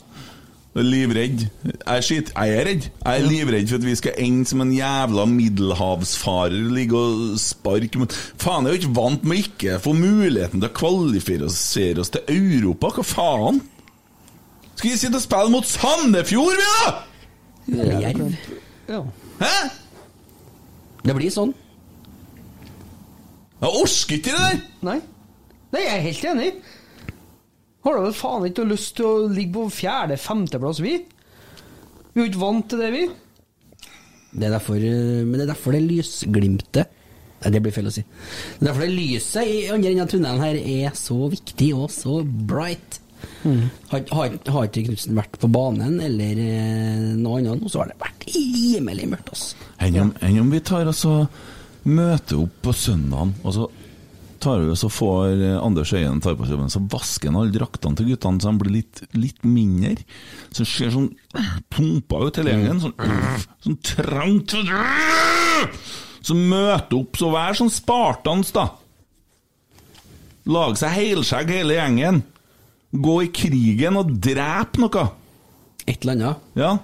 Livredd. Jeg er, skit. jeg er redd. Jeg er livredd for at vi skal ende som en jævla middelhavsfarer. Ligge og sparke mot faen, jeg er jo ikke vant med ikke få muligheten til å kvalifisere oss til Europa. Hva faen? Skal vi sitte og spille mot Sandefjord, vi, da?! Jerv. Ja. Hæ? Det blir sånn. Jeg orker ikke det der! Nei. Nei, jeg er helt enig. Har da vel faen ikke noe lyst til å ligge på fjerde-femteplass, vi? Vi er jo ikke vant til det, vi. Det er derfor, eh, men det er derfor det lysglimtet Nei, det blir feil å si. Det er derfor det lyset i andre enden av tunnelen her er så viktig og så bright. Har, har, har ikke Knutsen vært på banen eller eh, noe annet nå, så har det vært rimelig mørkt. Enn om, vi tar og så møter opp på søndagen, og så tar vi så får eh, Anders Øyen tar på seg jobben, så vasker han alle draktene til guttene så de blir litt, litt mindre. Så det ser sånn pumpa ut hele gjengen. Sånn, sånn trangt Så møte opp, så vær sånn spartans, da. Lager seg helskjegg hele gjengen. Gå i krigen og drep noe. Et eller annet. Ja.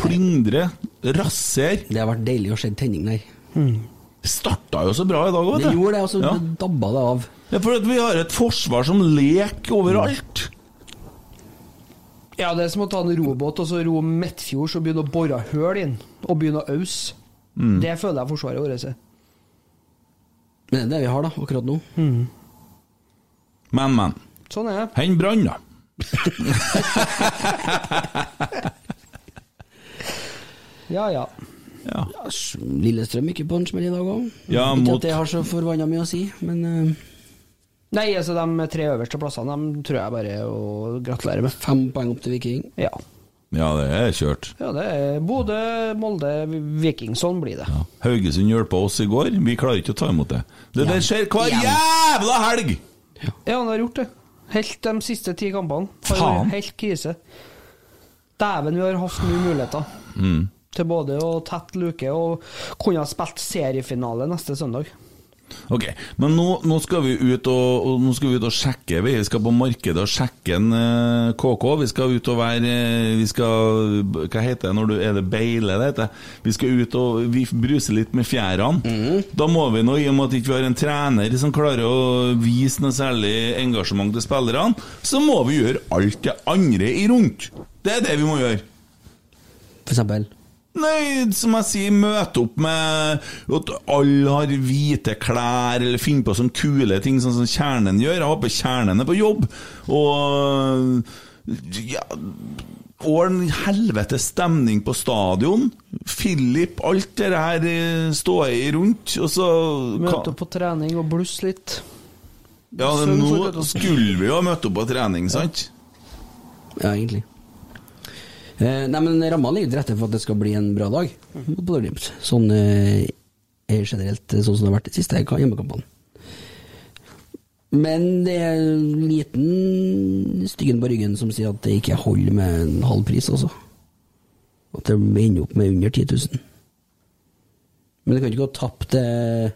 Plyndre. Rasser. Det har vært deilig å se tenning der. Det starta jo så bra i dag òg, vet Det gjorde det, og så Ja. dabba det av. Ja, for at vi har et forsvar som leker overalt. Ja, det er som å ta en robåt og så ro Midtfjords og begynne å bore høl inn. Og begynne å ause. Mm. Det føler jeg forsvaret vårt er. Men det er det vi har, da, akkurat nå. Men, men. Sånn er det. Hent brann, da. Ja, ja. Ja. Lillestrøm gikk på en smell i dag òg. Ja, ikke mot- at det har så forbanna mye å si, men uh... Nei, altså de tre øverste plassene De tror jeg bare å gratulere med. fem poeng opp til Viking. Ja. Ja, det er kjørt. ja det er Bodø, Molde, Viking. Sånn blir det. Haugesund hjelpa oss i går. Vi klarer ikke å ta imot det. Det der skjer hver jævla helg! Ja, han har gjort det. Helt de siste ti kampene. Faen. Helt krise. Dæven, vi har hatt mye muligheter. Mm. Til både å tette luke og kunne ha spilt seriefinale neste søndag. Ok, men nå, nå skal vi ut og, og Nå skal vi ut og sjekke. Vi skal på markedet og sjekke en eh, KK. Vi skal ut og være eh, Vi skal Hva heter det når du Er det beile det heter? Vi skal ut og vi bruser litt med fjærene. Da må vi nå, i og med at vi ikke har en trener som klarer å vise noe særlig engasjement til spillerne, så må vi gjøre alt det andre i rundt. Det er det vi må gjøre. For eksempel. Nei, som jeg sier, møte opp med at alle har hvite klær, eller finne på sånne kule ting, sånn som Kjernen gjør. Jeg håper Kjernen er på jobb. Og ja Og en helvetes stemning på stadion. Philip, alt det her eh, står i rundt. Og så Møte opp på trening og blusse litt. Ja, nå skulle vi jo ha møtt opp på trening, sant? Ja, egentlig. Eh, nei, men Ramma ligger til rette for at det skal bli en bra dag mot Bodø-Glimt. Sånn eh, er generelt eh, sånn som det har vært de siste ka- hjemmekampene. Men det er en liten styggen på ryggen som sier at det ikke holder med en halv pris, altså. At det ender opp med under 10 000. Men det kan ikke gå tapt eh,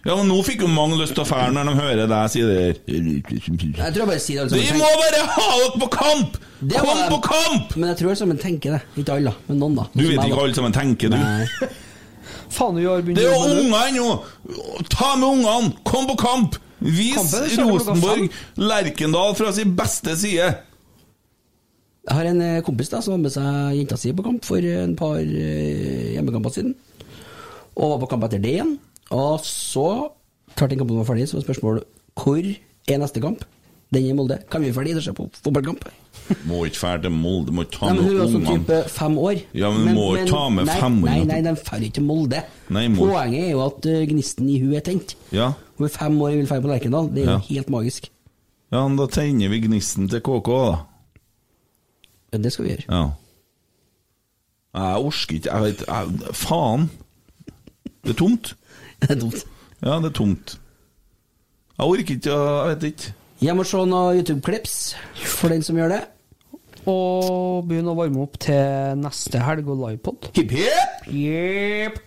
Ja, men nå fikk jo mange lyst til å fære når de hører deg si det. Jeg tror jeg bare sier det alle Vi må bare ha dere på kamp! Det Kom var- på kamp! Men jeg tror alle sammen tenker det. Ikke alle, da, men noen, da. Du vet ikke da. alle sammen tenker, du. Nei. Faen, vi har begynt Det er jo med unger ennå! Ta med ungene! Kom på kamp! Vis Kampen klokka Rosenborg Lerkendal fra sin beste side! Jeg har en eh, kompis da som var med seg jenta si på kamp for en par eh, hjemmekamper siden. Og var på kamp etter det igjen. Og så, klart den kampen var ferdig, så var spørsmålet hvor er neste kamp? Den i Molde. Kan vi ferdig til å se på fotballkamp? Må ikke dra til Molde, må ikke ta med men hun er også type fem år. Ja, men må ikke ta med nei, år Nei, nei, de drar ikke til Molde. Nei, Poenget er jo at eh, gnisten i hun er tent. Ja. Hun er fem år og vil dra på Lerkendal. Det er jo Ja. helt magisk. ja, men da tenner vi gnisten til KK, da. Ja, det skal vi gjøre. Ja. Jeg orker ikke Jeg vet jeg, Faen. Det er tomt. Det er dumt. Ja, det er tomt. Jeg orker ikke å- Jeg vet ikke. Jeg må se noen YouTube-klips for den som gjør det. Og begynne å varme opp til neste helg og livepod. Hipp hipp! Jepp.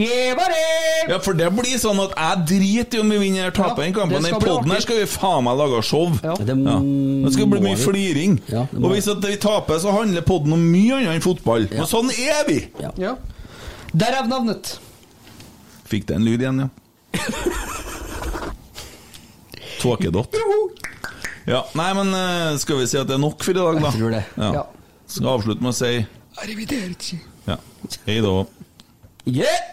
Ja, for det blir sånn at jeg driter i om vi vinner eller taper Ja, den kampen. det Den poden podden her skal vi faen meg lage show. Ja. Det, Ja. Det skal bli mye vi. fliring. Ja, og hvis at vi taper, så handler podden om mye annet enn fotball. Og sånn er vi! Ja. Derav navnet. Fikk det en lyd igjen, ja. Tåkedott. Ja, nei, men eh, skal vi si at det er nok for i dag, da? Jeg tror det. Ja. Ja. Skal avslutte med å si Arrivederci. ja. Hei da. Yeah!